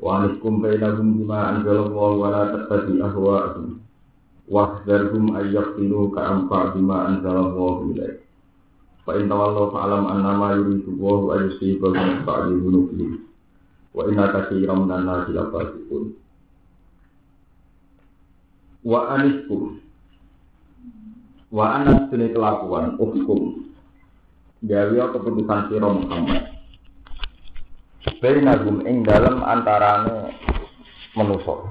Wa anikum bainahum bima anzalallahu wa la tattabi ahwa'ahum. Wahdharhum ayyaqtinu ka amfa bima anzalallahu ilaik. Fa in tawallaw fa'lam annama yuridu Allahu an yusibahum ba'di dhunubihim. Wa inna katsiran minan nasi lafasiqun. Wa aniskum Wa anas kelakuan hukum gawe keputusan sira Muhammad Bainagum ing dalam antarane manusa.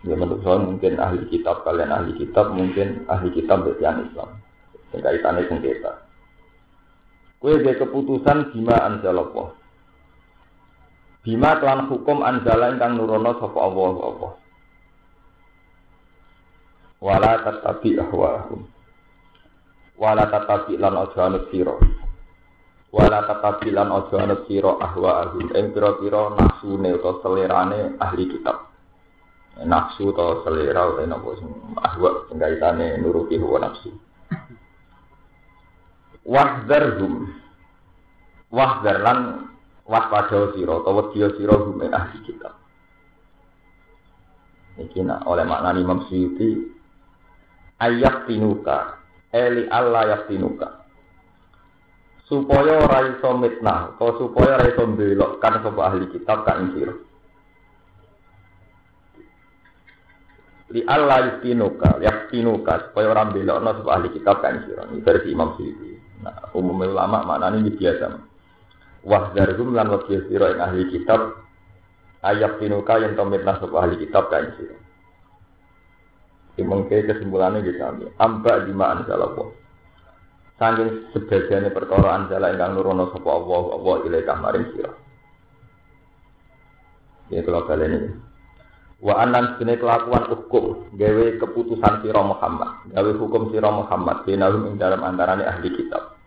Ya manusa mungkin ahli kitab, kalian ahli kitab, mungkin ahli kitab bagian Islam. Sing kaitane sengketa. Kue dia keputusan bima anzalallah. Bima kelan hukum anzala ingkang nurono sapa Allah Allah. Wala tatabi ahwahum. Wala tatabi lan anut sira wala tatabilan ojo anut sira ahwa ahum ing pira-pira nafsune utawa selerane ahli kitab. Nafsu atau selera utawa napa sing ahwa sing kaitane nuruti hawa nafsu. Wahdharhum wahdhar lan waspada sira utawa wedi sira hum ahli kitab. Iki nak oleh makna Imam Suyuti ayat tinuka eli Allah yaktinuka supaya ora iso mitnah atau supaya ora iso belokkan sapa ahli kitab kan sira li Allah yakinuka yakinuka supaya orang belokno sapa ahli kitab kan sira ini versi Imam Syukri nah umum ulama maknanya ini biasa wah darhum lan wakil sira yang ahli kitab ayat tinuka yang tomitnah sapa ahli kitab kan sira Mungkin kesimpulannya gitu, ambak di ma'an salawah Saking sebagiannya perkara anjala ingkang nurono sapa Allah Allah sira. Ya kalau kalian ini. Wa anan kelakuan hukum gawe keputusan sira Muhammad, gawe hukum sira Muhammad binahum ing dalam antarane ahli kitab.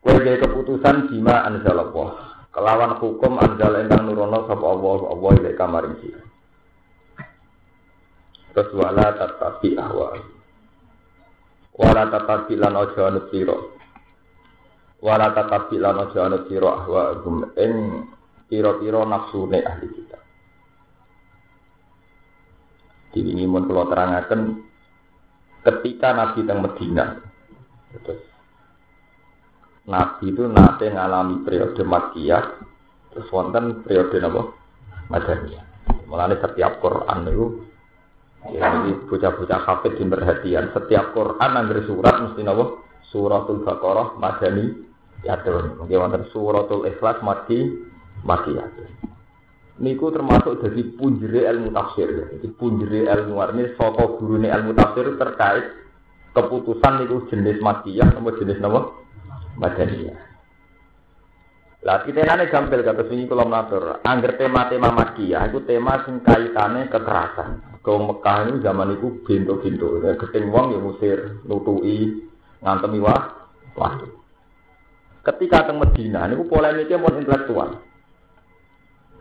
Gawe keputusan bima anzalallah. Kelawan hukum anjala ingkang nurono sapa Allah Allah ilaika maring sira. Terus wala wala tatabilan aja anut sira. Wala tatabilan aja anut sira ahwa gum ing pira-pira nafsune ahli kita ini mun kula terangaken ketika Nabi teng Medina terus Nabi itu nate ngalami periode Makkiyah terus wonten periode napa Madaniyah. Mulane setiap Quran itu Ya, jadi bocah-bocah hafid di perhatian. Setiap Quran angger surat mesti nopo suratul Baqarah madani yatun. Mungkin wonten suratul Ikhlas mati mati yatun. Niku termasuk dari punjere ilmu tafsir. Jadi punjere ilmu ini saka gurune ilmu tafsir terkait keputusan niku jenis matiyah atau jenis nopo madaniyah. Lah kita nane gampil kata sini kalau mengatur. Angger tema-tema makiyah itu tema sing kaitane kekerasan. Kau Mekah ini zaman itu bintu-bintu. Keting wong ya musir, nutui, ngantem wah, wah. Ketika ke Medina, ini polemiknya mau intelektual.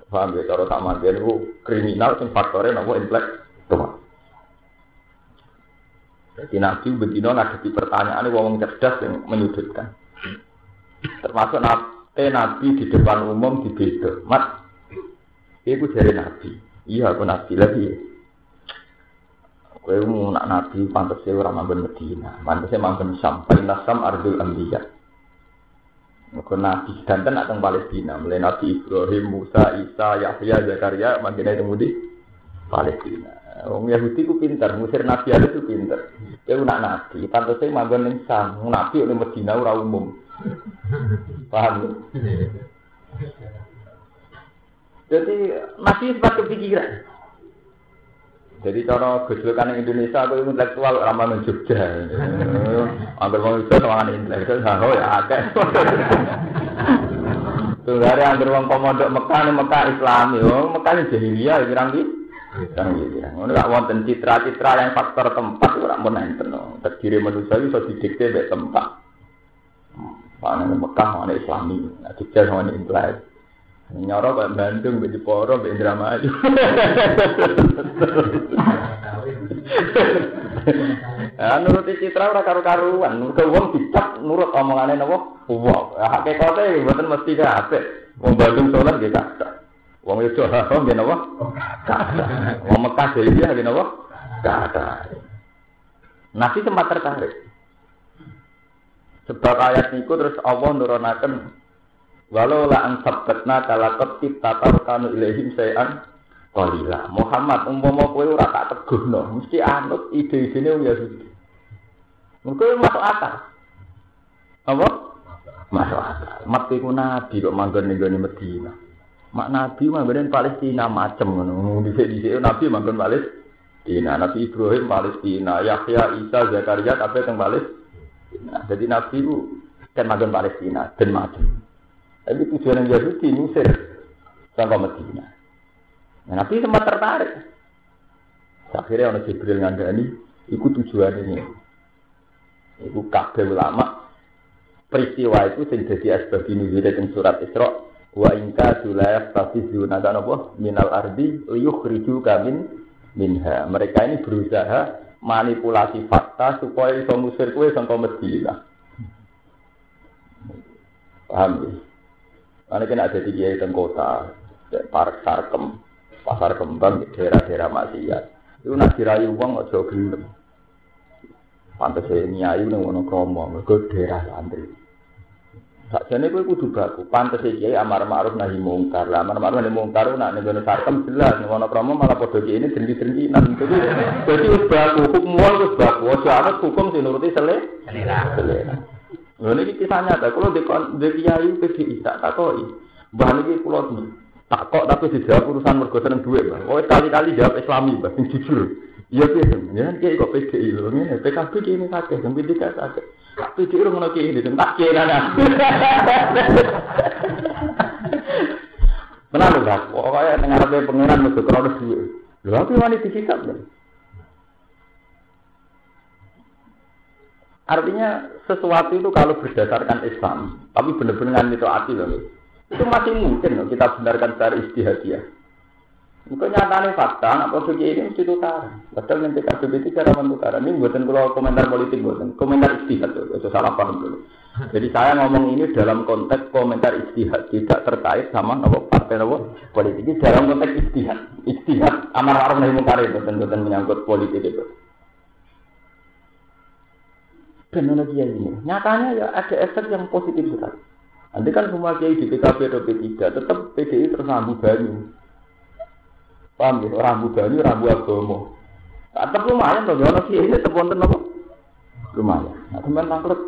Paham ya, cara tak mati ini kriminal, sing faktornya nopo intelektual. Jadi Nabi bedino ngadepi pertanyaan wong cerdas yang menyudutkan. Termasuk nabi, nabi di depan umum di beda. Mat, itu dari Nabi. Iya, aku Nabi lagi. Kowe mau nak nabi pantas ora manggon Medina, pantasnya manggon Sam, Sam Ardul Anbiya. Mergo nabi danten nak teng Palestina, mulai Nabi Ibrahim, Musa, Isa, Yahya, Zakaria mangkene teng di Palestina. Wong Yahudi ku pinter, musir nabi ada itu pinter. Kowe nak nabi, pantasnya manggon ning Sam, nabi ning Medina ora umum. Paham? Jadi masih sempat kepikiran. Jadi cara gejolkan Indonesia aku intelektual ramah Jogja. Ambil mau itu sama intelektual, oh ya akeh. Tunggare anggere wong komodok Mekah ning Mekah Islami, oh Mekah jahiliyah pirang ki? Pirang ki. Ngono gak wonten citra-citra yang faktor tempat ora mun enten. Terdiri manusia iso didikte mek tempat. Mana Mekah, mana Islami, nah Jogja sama ini Inggris. Nyoro kayak Bandung, di Poro, di Indramayu. Ya nuruti citra ora karu-karuan, nurut wong dicap nurut omongane napa? Wong. Hakikate mboten mesti kabeh. Wong Bandung salat nggih kathah. Wong Yogyo haram nggih napa? Kathah. Wong Mekah dhewe nggih napa? Kathah. Nabi sempat tertarik. Sebab ayat niku terus Allah nurunaken walau la an sabbatna kala qatib tatar kanu ilaihim sayan qalila. Muhammad umpama kowe ora tak teguhno, mesti anut ide-idene wong Yahudi. Mungkin masuk akal. Apa? Masuk akal. Mat iku nabi kok manggon ning gone Medina. Mak nabi manggon Palestina macem ngono. Dhisik-dhisik nabi manggon Palestina. Nabi Ibrahim Palestina, Yahya, Isa, Zakaria kabeh teng Palestina. Jadi nabi itu kan manggon Palestina dan macem. Tapi tujuan yang Yahudi Mesir sampai Medina. Nah, Nabi sempat tertarik. Akhirnya orang Jibril ngandani, itu tujuan ini. Iku kabeh ulama peristiwa itu sing dadi asbab nuzul teng surat Isra wa inka sulayaf tafizuna kan apa minal ardi liyukhriju kamin minha. Mereka ini berusaha manipulasi fakta supaya iso musir kowe sangka Madinah. Paham ya? Karena kan ada kiai teng kota, park sarkem, pasar kembang, daerah-daerah maksiat. Itu nak dirayu uang aja gelem. Pantes e nyai nang ngono kromo, mergo daerah santri. Sakjane kowe kudu baku. Pantes kiai amar ma'ruf nahi mungkar. Lah amar ma'ruf nahi mungkar nak ning ngono sarkem jelas ning ngono kromo malah padha kiai ini dendi-dendinan. Jadi dadi wis baku, hukum wis baku. Aja ana hukum sing nuruti sele. Selera. Lha niki kisah nyata, di di kiai PDI tak takoki. Mbah niki kula tak kok tapi dijawab urusan mergo seneng duit, Mbah. Oh, kali-kali jawab Islami, Mbah, sing jujur. Iya piye? Ya kayak kok PDI lho ngene, PKB ki ini sakit, sing PDI sakit. PDI ora ngono ki ini, tak kira ana. Kenapa lho, pokoknya tengah ngarepe pangeran mesti krono duwe. Lho aku wani lho. Artinya sesuatu itu kalau berdasarkan Islam, tapi benar-benar itu hati loh, itu masih mungkin loh kita benarkan secara istihadiah. Mungkin nyatanya fakta, nak produk ini mesti tukar. Padahal nanti KBB itu cara mentukar. Ini buatan kalau komentar politik buatan, komentar istihad itu salah paham dulu. Jadi saya ngomong ini dalam konteks komentar istihad, tidak terkait sama nopo partai nopo politik. Ini dalam konteks istihad, istihad amar ma'ruf nahi munkar itu buatan menyangkut politik itu. Teknologi ini, nyatanya ya ada efek yang positif sekali. Nanti kan semua kiai di PKB atau P3 tetap PDI tersambung banyu. Paham ya? Rambu banyu, rambu agama. Tetap lumayan loh, kalau kiai ini tetap wonten apa? Lumayan. Nah, teman tangklet.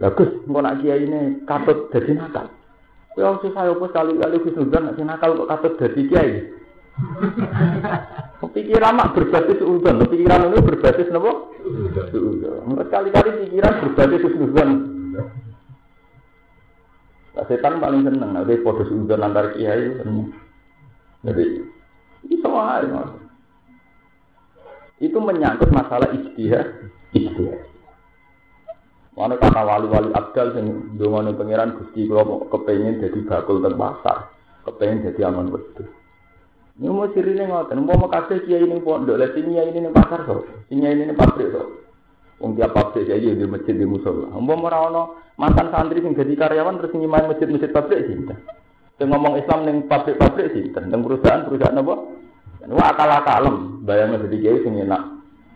Bagus, mau nak kiai ini katut jadi nakal. Ya susah apa sekali-kali khusnudan nak nakal kok katut jadi kiai. Pikiran mak berbasis udon, pikiran ini berbasis apa? Udon. Sekali-kali pikiran berbasis. Nah, setan paling seneng, nah, dia podo udon antar kiai. Jadi, itu wae. Itu menyangkut masalah istihad, istihad. Mana kata wali-wali abdal sing dongane pangeran Gusti kula kepengin dadi bakul teng pasar, kepengin dadi aman wedhus. Ini mau sirine ngoten, mau makasih kiai ning pondok, lah sing kiai ning pasar so, sing kiai ning pabrik so. Wong tiap pabrik kiai di masjid di musola. Mau ora ono mantan santri sing dadi karyawan terus nyimai masjid-masjid pabrik sih. Sing ngomong Islam ning pabrik-pabrik sih, teng perusahaan-perusahaan apa? Wah akal-akalem, bayangnya jadi kiai sing enak.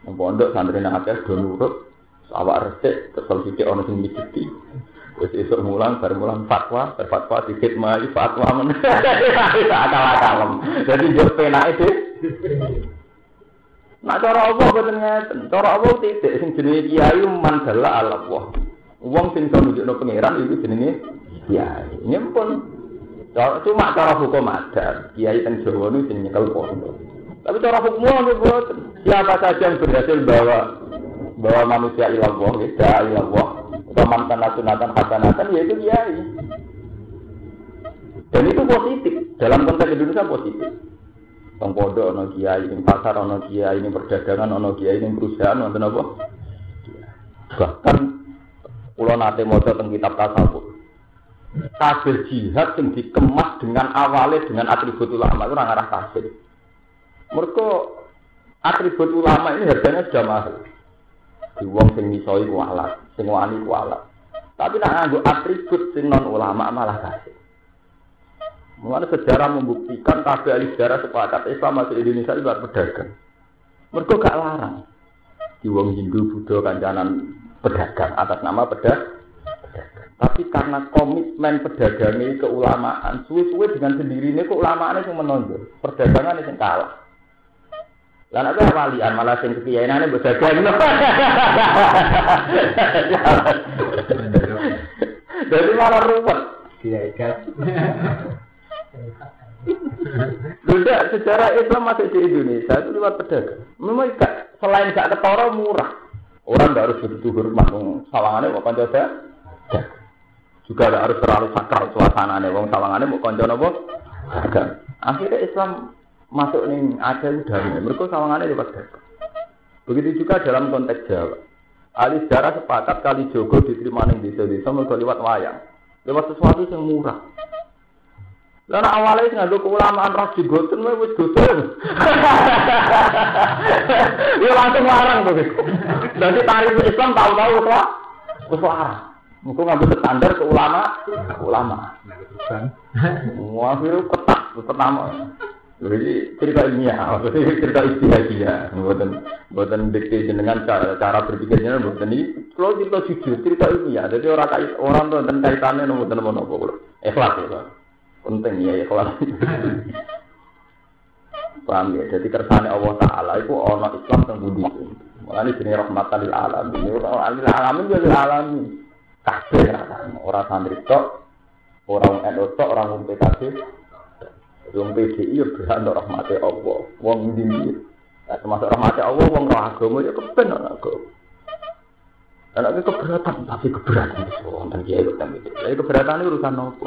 Yang pondok santri nang akeh do nurut, awak resik kesel sithik ana sing mijiti. Wis esuk mulang bar mulang fatwa, bar fatwa dikit mai fatwa men. akal-akalem. Jadi yo penake deh. Nak cara Allah boten ngeten. Cara Allah titik sing jenenge kiai mandala Allah. Wong sing iso nunjukno pangeran iku jenenge kiai. Pun Cuma cara hukum ada, kiai teng Jawa ini sing nyekel pondok. Tapi cara hukum itu siapa saja yang berhasil bawa bawa manusia ilallah, ya ilallah, atau mantan nasunatan hasanatan, ya itu kiai. Dan itu positif. Dalam konteks Indonesia positif. Tong podo ono kiai, ini pasar ono kiai, ini perdagangan ono kiai, ini perusahaan wonten apa? Bahkan pulau nate maca teng kitab tasawuf. Kabeh jihad yang dikemas dengan awalnya dengan atribut ulama itu orang arah kafir. Mereka atribut ulama ini harganya sudah mahal. Di wong sing misoi ku alat, sing wani ku alat. Tapi nak nganggo atribut sing non ulama malah kasih. Mulai sejarah membuktikan kabeh ahli sejarah sepakat Islam masuk Indonesia itu pedagang. Mereka gak larang. Di wong Hindu, Buddha, kancanan pedagang atas nama pedagang. Tapi karena komitmen pedagangnya keulamaan, suwe-suwe dengan sendirinya keulamaan itu menonjol. Perdagangan itu kalah. Lah nek walian malah sing kekiyainane mbok dagang. Jadi malah ruwet. Kiai kan. Tidak, sejarah Islam masuk di Indonesia itu lewat pedagang. Memang selain gak ketara murah. Orang gak harus begitu hormat, sawangannya mau konco Juga gak harus terlalu sakral suasananya, wong sawangannya mau konco nopo. Akhirnya Islam masuk nih ada dari mereka sawangannya lewat dagang. Begitu juga dalam konteks Jawa. Ahli sejarah sepakat kali Jogo diterima ning desa-desa mereka lewat wayang. Lewat sesuatu yang murah. Lalu awalnya nganggo keulamaan ras digoten wae wis goten. Ya langsung larang tuh. Jadi tarif Islam tahu-tahu. Wis larang. Mungkin ngambil standar ke ulama, ulama. Wah, itu ketat, pertama. Jadi cerita ilmiah, maksudnya cerita istihadiyah, buatan buatan dikti dengan cara cara berpikirnya buatan ini. Kalau cerita jujur, cerita ilmiah, jadi orang kait orang tuh dan kaitannya dan nomor nomor ikhlas ya, penting ya ikhlas. Paham ya? Jadi kersane Allah Taala itu orang Islam yang budi. Mulai jenis rahmatan lil alamin. Orang lil alamin lil alamin. Kabeh orang santri tok, orang NU tok, orang PKB, Wong PDI ya berhak untuk rahmati Allah. Wong ndi termasuk rahmati Allah, wong roh agama ya kepen ana agama. Anak keberatan, tapi keberatan itu wonten kiai kok tapi. Lah keberatan itu urusan nopo?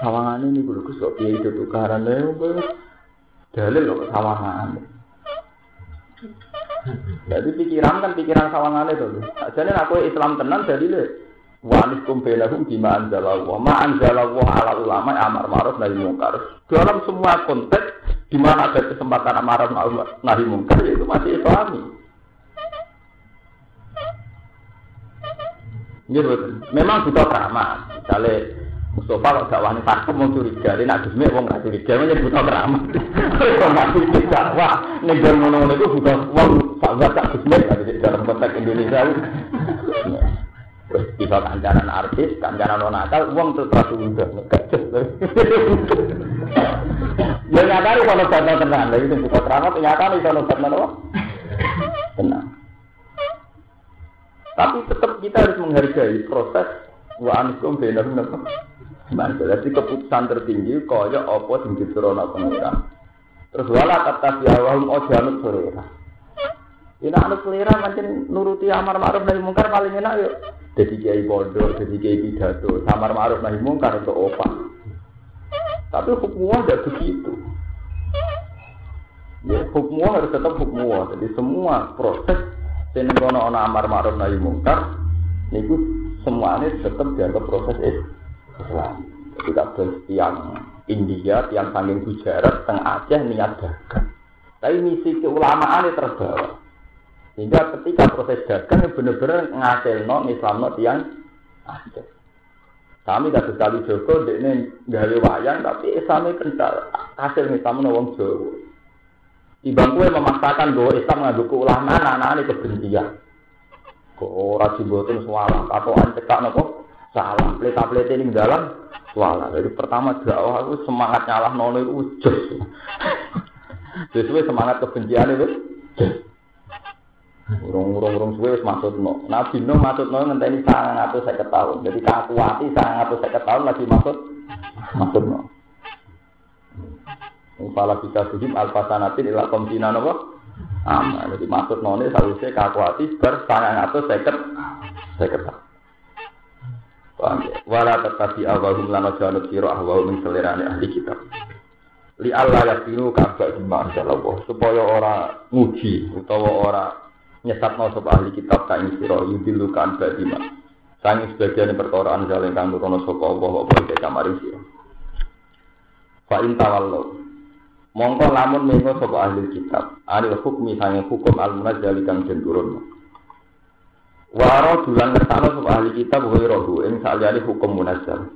Sawangan ini kudu kus kok kiai itu tukaran lha dalil kok sawangan. Jadi pikiran kan pikiran sawangan itu. Jadi aku Islam tenan jadi le wa anikum bainahum bima anzalallah ma anzalallah ala ulama amar ma'ruf nahi mungkar dalam semua konteks di mana ada kesempatan amar ma'ruf nahi mungkar itu masih islami betul. Memang butuh keramat. Misalnya Mustafa kalau gak wani pakem mau curiga, dia nak gusmi wong gak curiga, ini butuh keramat. Kalau nggak curiga dakwah, nih ngono itu butuh wong sahabat tak gusmi dalam konteks Indonesia. Tiba kancanan artis, kancanan non nakal, uang terus terus udah Ya nyata kalau bantah tenang, lagi itu buka keramat, nyata nih kalau bantah apa? Tenang. Tapi tetap kita harus menghargai proses wa ankum apa? Mantap. Jadi keputusan tertinggi kaya apa sing diturunkan pengiran. Terus wala kata siawahum ojanut sorera. Ini anak selera macam nuruti amar ma'ruf dari mungkar paling enak yuk. Jadi kiai bodoh, jadi kiai pidato, samar ma'ruf nahi mungkar untuk opah. Tapi hukumnya tidak begitu. Ya, hukumnya harus tetap hukumnya. Jadi semua proses sing kono ana amar ma'ruf nahi mungkar niku semuanya tetap dianggap proses Islam. Jadi kabeh tiang India, tiang saking Gujarat, teng Aceh niat dagang. Tapi misi keulamaan terbawa. Sehingga ketika proses dagang benar-benar ngasil no Islam no tiang Aceh. Kami tidak sekali Joko, ini gawe wayang, tapi Islamnya kental. Hasil Islam wong Jawa. Ibang kue memaksakan bahwa Islam ngadu ulama, anak-anak kebencian. Kok ora jimbotin suara, katoan cekak nopo salah, pelita-pelita ini dalam suara. Jadi pertama dakwah aku semangat nyalah nono itu ujus. Sesuai semangat kebencian itu. Urung-urung suwe wis maksudno. Nabi Nuh maksudno ngenteni 950 tahun. Jadi kakuati 950 tahun lagi maksud maksudno. Kepala bisa sujud alfasanatin ila komtina nopo. Ama, jadi maksud none sausé kakuati ber 950 seket. Paham ya? Wala tetapi awahum lana janut siro ahwahum yang selerane ahli kitab. Li Allah yakinu kabak bima Allah supaya ora nguji utawa ora nyesatno sapa ahli kitab ka ing sira yudilu kan bima. Sangi sebagian perkara anjal kang nurono sapa Allah apa iki kamari sira. Fa in tawallu Mongko lamun mengo sapa ahli kitab, anil hukmi sange hukum al-munazzal kang den. Waro dulan ngertano sapa ahli kitab wa rohu ing saliyane hukum munazzal.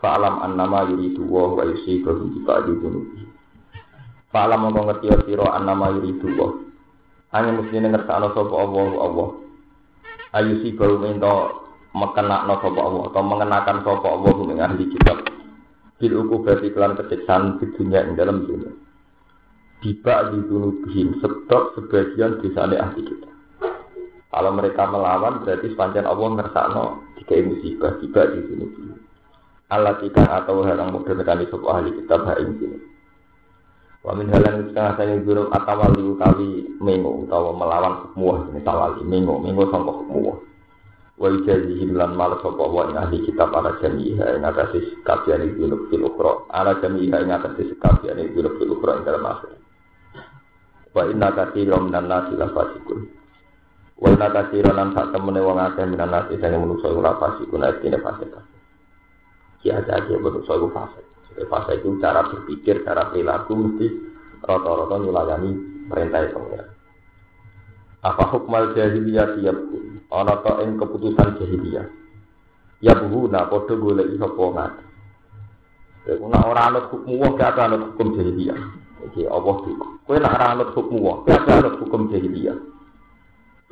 Fa'alam annama yuridu wa wa yusibu bi ba'di dunubi. Fa'alam mongko ngerti sira annama yuridu wa. Hanya mesti ngertano sapa Allah Allah. Ayu si baru minta mekenakno sapa Allah atau mengenakan sapa Allah ing ahli kitab. Bil ukubati kelan kesiksaan di dunia ing dalam dunia. Tiba di dunubihim sebab sebagian desane ahli kitab. Kalau mereka melawan berarti sepanjang Allah ngersakno tiga musibah tiba di sini. Allah tiga atau hal yang mudah nekani sopo ahli kitab ha ing sini. Wa min halan setengah saya guru atawali kali mengo utawa melawan hukmuah ini tawali mengo mengo sangka hukmuah. Wa ijazihim lan mal sopo wa ahli kitab ala jamiha ing atase kabian iki fil ukhra ala jamiha ing atase kabian iki fil ukhra ing dalam akhir. Wa inna katsiran minan nasi la fasikun. Wala kasira lan sak temene wong akeh minan nasi sing menungso ora istine fase kabeh. Ki aja menungso iku fase. Fase itu cara berpikir, cara perilaku mesti rata-rata nyulayani perintah pengiran. Apa hukmal jahiliyah tiap ana ta ing keputusan jahiliyah. Ya buhu na padha golek iso pongat. Iku nak ora anut hukum wong gak anut hukum jahiliyah. Iki Allah iku. Kowe nak ora anut hukum wong, gak anut hukum jahiliyah.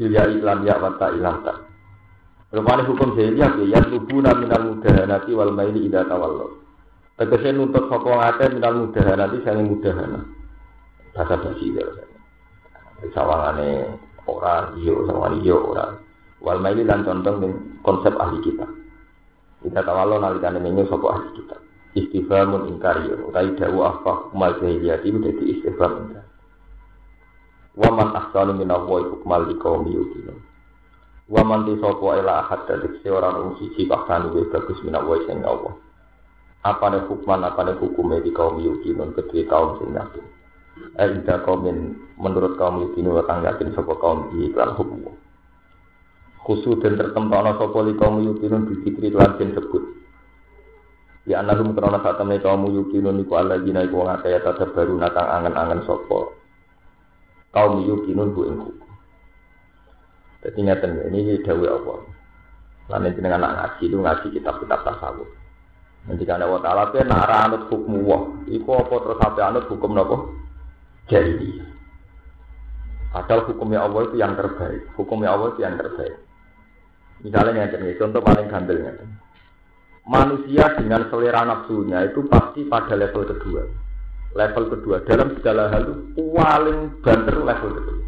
Bilya iklan ya wata ilang tak. Rupanya hukum jahiliyah ya lubuna minal mudahanati wal maili ida tawallo. Tegese nuntut sapa ngate minal mudahanati sange mudahana. Bahasa basi ya. Sawangane ora iyo sawangane iyo ora. Wal maili lan contoh ning konsep ahli kita. Ida tawallo nalikane menyo sapa ahli kita. Istifhamun ingkari utawi dawu afah mal jahiliyah itu dadi istifham. Waman ahsanu minallahi hukmal liqaumi yuqinun. Waman ti sapa ila ahad dari seorang wong siji paksan luwih bagus minallahi sing Allah. Apa ne hukman apa ne hukume di kaum yuqinun kedue kaum sing yakin. Eh ida kaumin menurut kaum yuqinun kang yakin sapa kaum iki lan hukum. Khusus dan tertempana sapa li kaum yuqinun dikitri lan sebut. Ya anahum krana saat temen kaum yuqinun iku Allah jina iku wong akeh baru nakang angen-angen sapa kaum yukinun bu ing hukum. Jadi ngeten ini dawai Allah. Lan ini dengan anak ngaji itu ngaji kitab-kitab tasawuf. Nanti kan Allah Taala itu nara anut hukum wah. Iku apa terus sampai anut hukum nopo? Jadi. Padahal hukumnya Allah itu yang terbaik. Hukumnya Allah itu yang terbaik. Misalnya yang contoh paling gambelnya. Manusia dengan selera nafsunya itu pasti pada level kedua level kedua dalam segala hal itu paling banter level kedua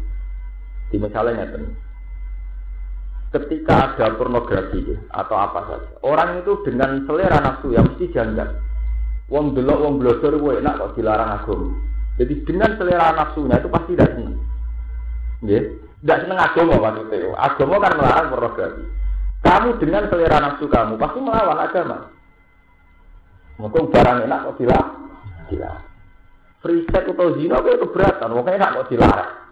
di misalnya nyata ketika ada pornografi atau apa saja orang itu dengan selera nafsu yang mesti janggal. Wong belok wong blosor gue enak kok dilarang agama. Jadi dengan selera nafsunya itu pasti tidak senang ya tidak senang agama maksudnya. Agama kan melarang pornografi. Kamu dengan selera nafsu kamu pasti melawan agama. Mungkin barang enak kok dilarang. Dilarang. Free sex atau zina itu keberatan, pokoknya nak mau dilarang.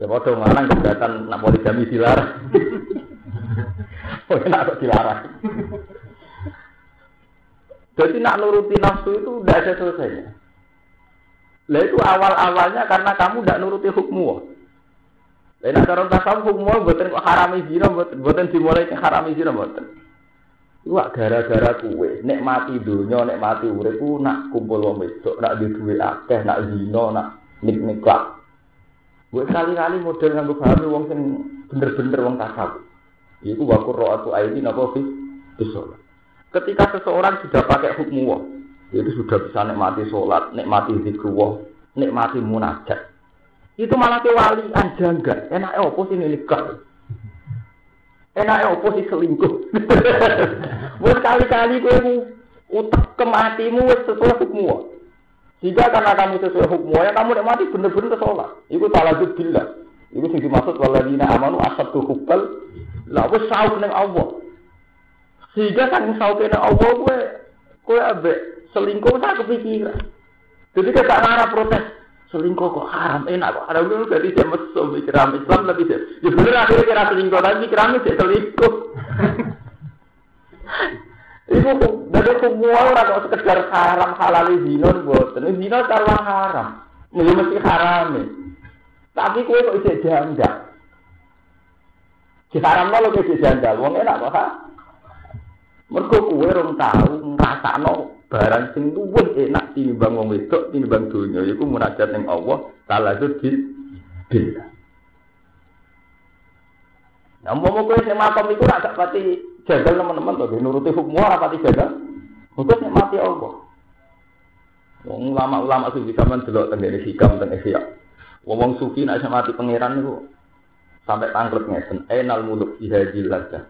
Ya bodoh ngarang keberatan nak poligami dilarang. Pokoknya nak kok dilarang. Jadi nak nuruti nafsu itu tidak ada selesainya. Lah itu awal-awalnya karena kamu tidak nuruti hukmu. Lah nek cara tasawuf hukmu mboten kok harami zina mboten dimulai ke harami zina mboten. Wah gara-gara kue, nek mati dunia, nek mati urip ku nak kumpul wong wedok, nak di duwe akeh, nak zina, nak nik-nik klak. Gue kali-kali model nganggo pahami wong sing bener-bener wong tasawuf. Iku wa qurra'atu aini napa fi sholat. Ketika seseorang sudah pakai hukum itu sudah bisa nikmati sholat, nikmati zikrullah, nikmati munajat. Itu malah ke wali anjangga. Enak opo sih nikah? Enak opo sih selingkuh? Wes kali-kali kowe utak kematimu wis sesuai hukum Jika karena kamu sesuai hukum ya kamu nek mati bener-bener sholat. Iku talajud billah. Iku sing dimaksud waladina amanu asabtu hubbal. Lah wis sauk ning Allah. Sehingga kan saukene Allah kowe kowe ambek selingkuh tak kepikiran. Jadi kita ngarah protes selingkuh kok haram enak kok haram itu berarti dia mesum mikram Islam lebih sih ya bener akhirnya kira selingkuh tapi mikram itu selingkuh itu dari semua orang kok sekedar haram halal zina buat ini zina karena haram. Mesti mesti haram tapi kue kok isi janda haram lo kok isi janda wong enak kok ha? Mereka kue orang tahu ngrasakno barang sing luwih enak tinimbang wong wedok tinimbang donya iku munajat ning Allah salah itu billah Nah, mau mau kue makom itu nak pati jagal teman-teman tuh, nuruti hukum ora pati jagal. Untuk mati Allah. Wong ulama-ulama sufi zaman delok teng ngene hikam teng ihya. Wong sufi nak mati pangeran niku sampai tangkrut ngesen. Enal muluk ihajil ladah.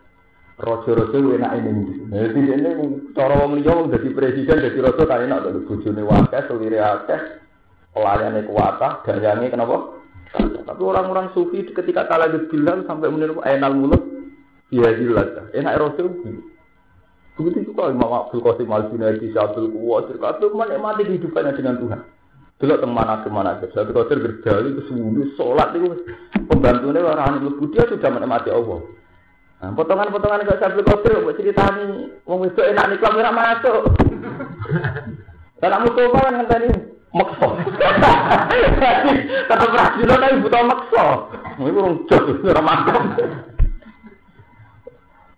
Rojo-rojo enak ini. Jadi ini cara wong liya wong dadi presiden dadi rojo kan enak to bojone akeh, selire akeh, pelayane kuwata, gayange kenapa? Tapi orang-orang sufi ketika kalah bilang sampai meniru enal mulut ya jelas. Enak rojo. Begitu juga Imam Abdul Qasim Al Junaidi, Syabdul Quwasir, kabeh menikmati kehidupannya dengan Tuhan. Dulu ke mana ke mana aja. Satu kotor ke semudu, sholat itu pembantunya orang itu dia sudah menikmati Allah. Nah, potongan-potongan gak sambil kotor, buat ceritani, wong itu enak nih kamera masuk. Kamu coba kan ngenteni makso. Tetap rajin tapi butuh makso. Ini kurang jauh, kurang mantap.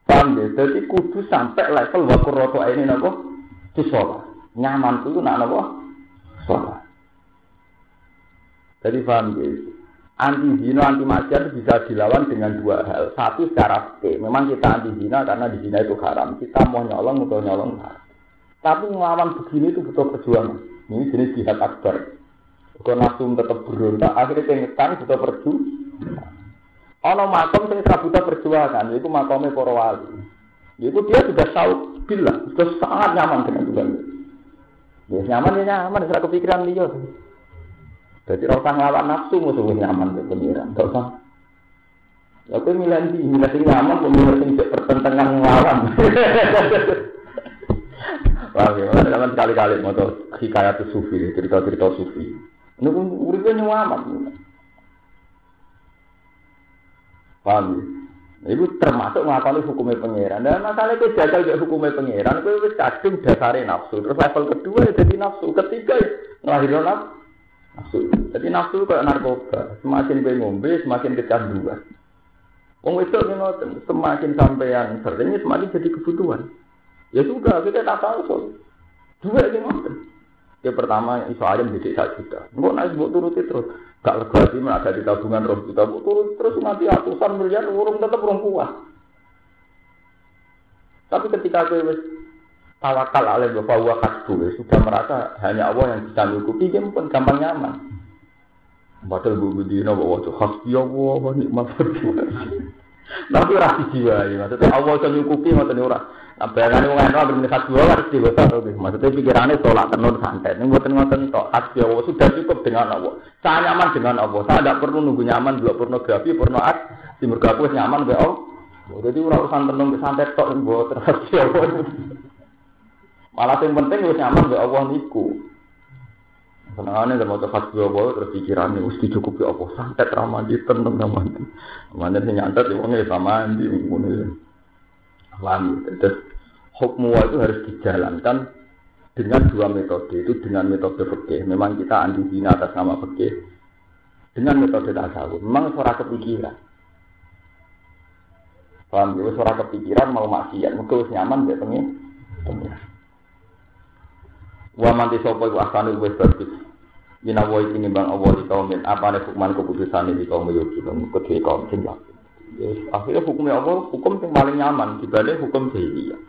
Paham ya? Jadi kudu sampai level waktu roto ini nopo di sholat. Nyaman itu nak nopo sholat. Jadi paham ya? anti zina, anti maksiat bisa dilawan dengan dua hal. Satu secara fikih, memang kita anti zina karena di zina itu haram. Kita mau nyolong atau nyolong haram. Tapi melawan begini itu butuh perjuangan. Ini jenis jihad akbar. Kalau nafsu tetap berontak, akhirnya pengetan butuh perjuangan. Ono makom sing butuh perjuangan, itu makomnya para wali. Itu dia sudah tahu bila, sudah sangat nyaman dengan Tuhan. Ya nyaman ya nyaman, saya kepikiran dia. Jadi orang usah ngelawan nafsu musuh nyaman ke pengiran. Gak usah. Aku milih di milih sing nyaman, aku milih sing pertentangan ngelawan. Wah, ya, zaman sekali-kali mau hikayat sufi, cerita-cerita sufi. Pun uripnya nyaman. Paham ya? Itu termasuk ngakoni hukumnya pangeran. Dan masalah itu jajal hukumnya pangeran, itu kadung dasare nafsu. Terus level kedua ya jadi nafsu, ketiga ya ngelahirin nafsu. Jadi nafsu kayak narkoba. Semakin gue ngombe, semakin kecanduan. Wong itu ngoten, semakin sampean sering semakin jadi kebutuhan. Ya sudah, kita tak tahu. Dua ini ngoten. Ya pertama iso ayam jadi satu juta. Enggak naik buat turuti terus. Gak lega sih ada di tabungan roh juta. Turut terus nanti ratusan miliar urung tetap urung kuat. Tapi ketika gue tawakal alaih bapak wa kasbu sudah merasa hanya Allah yang bisa mencukupi dia pun gampang nyaman padahal bu dina bahwa itu hasbi Allah wa nikmat tapi rasi jiwa ya maksudnya Allah yang mencukupi maksudnya orang nah bayangannya orang itu ambil hasbi Allah harus dewasa maksudnya pikirannya tolak tenun santai ini buatan ngoten tok. Hasbi Allah sudah cukup dengan Allah. Saya nyaman dengan Allah. Saya tidak perlu nunggu nyaman dua pornografi porno art. Di mergaku nyaman be Allah. Jadi urusan tenun santai tok buat hasbi Allah. Malah yang penting wis nyaman mbek Allah niku. Senengane lek maca fasih Allah terus pikirane wis dicukupi apa santet ra mandi tenang ra mandi. Mandi sing nyantet ya wong ya ngono ya. Paham Terus hukum itu harus dijalankan dengan dua metode itu dengan metode fikih. Memang kita anti zina atas nama fikih. Dengan metode tasawuf. Memang suara kepikiran. Paham ya, suara kepikiran mau maksiat, mungkin nyaman dia pengen. Wa manti sapa iku asane wis bagus. Ina wa ini bang Allah di kaum apa nih hukuman keputusan di kaum yo kita kedue kaum sing Akhirnya hukumnya Allah hukum yang paling nyaman dibanding hukum jahiliyah.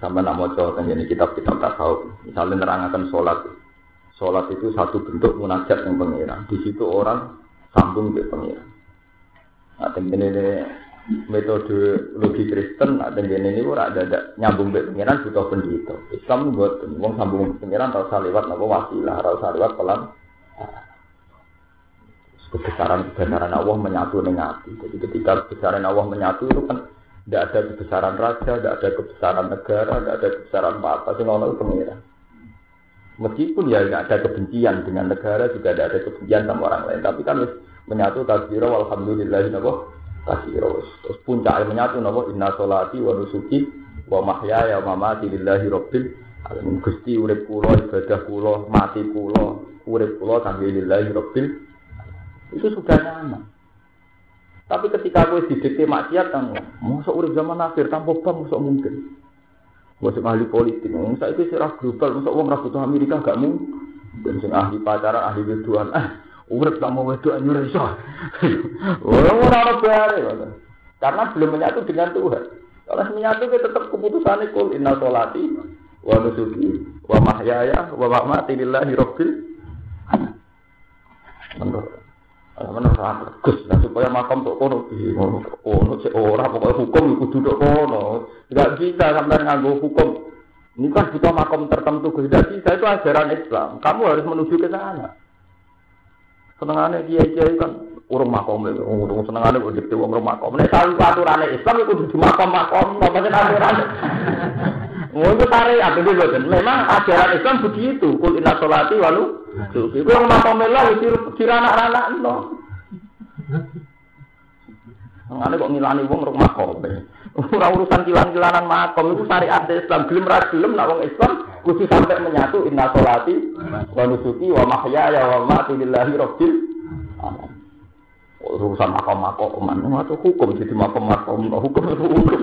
Sampai nak mau coba ini kitab-kitab tasawuf, misalnya nerangkan sholat, sholat itu satu bentuk munajat yang pengiran. Di situ orang sambung ke pengiran. Nah, ini metode logi Kristen ada di ini ora ada, nyambung ke pengiran butuh pendito. Islam buat wong sambung pengiran tau saliwat nopo wasilah, tau saliwat pelan. Kebesaran kebesaran Allah menyatu dengan hati. Jadi ketika kebesaran Allah menyatu itu kan Tidak ada kebesaran raja, tidak ada kebesaran negara, tidak ada kebesaran apa-apa. Sing ono pengiran. Meskipun ya tidak ada kebencian dengan negara, juga tidak ada kebencian sama orang lain. Tapi kan menyatu takbiro alhamdulillah kasiro. Terus puncak menyatu nabo inna solati wa nusuki wa mahyaya wa mamati lillahi rabbil alamin. Gusti urip kula ibadah kula mati kula urip kula kangge lillahi rabbil itu sudah nyaman. Tapi ketika aku didikte maksiat kan, masuk urip zaman akhir tanpa bang masuk mungkin. Masuk ahli politik, saya itu serah global, masuk uang rakyat Amerika gak mungkin. Dan ahli pacaran, ahli wedoan, eh, urip tak mau wedoan nyuruh iso. Orang orang bare, karena belum menyatu dengan Tuhan. Kalau menyatu kita tetap keputusan kul inna solati wa nusuki wa mahyaya wa mamati lillahi rabbil Menurut Mana ora Gus, nah supaya makam tok kono kono cek ora pokoke hukum iku duduk kono. Enggak bisa sampai nganggo hukum. Ini kan butuh makam tertentu. Tidak bisa itu ajaran Islam. Kamu harus menuju ke sana. Senengane kiai-kiai kan urung makom itu, urung senengane kok dikte wong urung makom. Nek saling aturane Islam itu di makom-makom, apa sing aturane. Itu syariat itu boten. Memang ajaran Islam begitu. Kul inna sholati walu. Kuwi wong makom melah wis diranak-ranakno. Ngene kok ngilani wong rong makom. Ora urusan kilan-kilanan makom itu syariat Islam. Gelem ra gelem nak wong Islam kudu sampai menyatu inna sholati wa nusuki wa mahyaya wa mamati lillahi rabbil alamin. Urusan makom-makom, itu hukum jadi makom-makom, hukum itu hukum.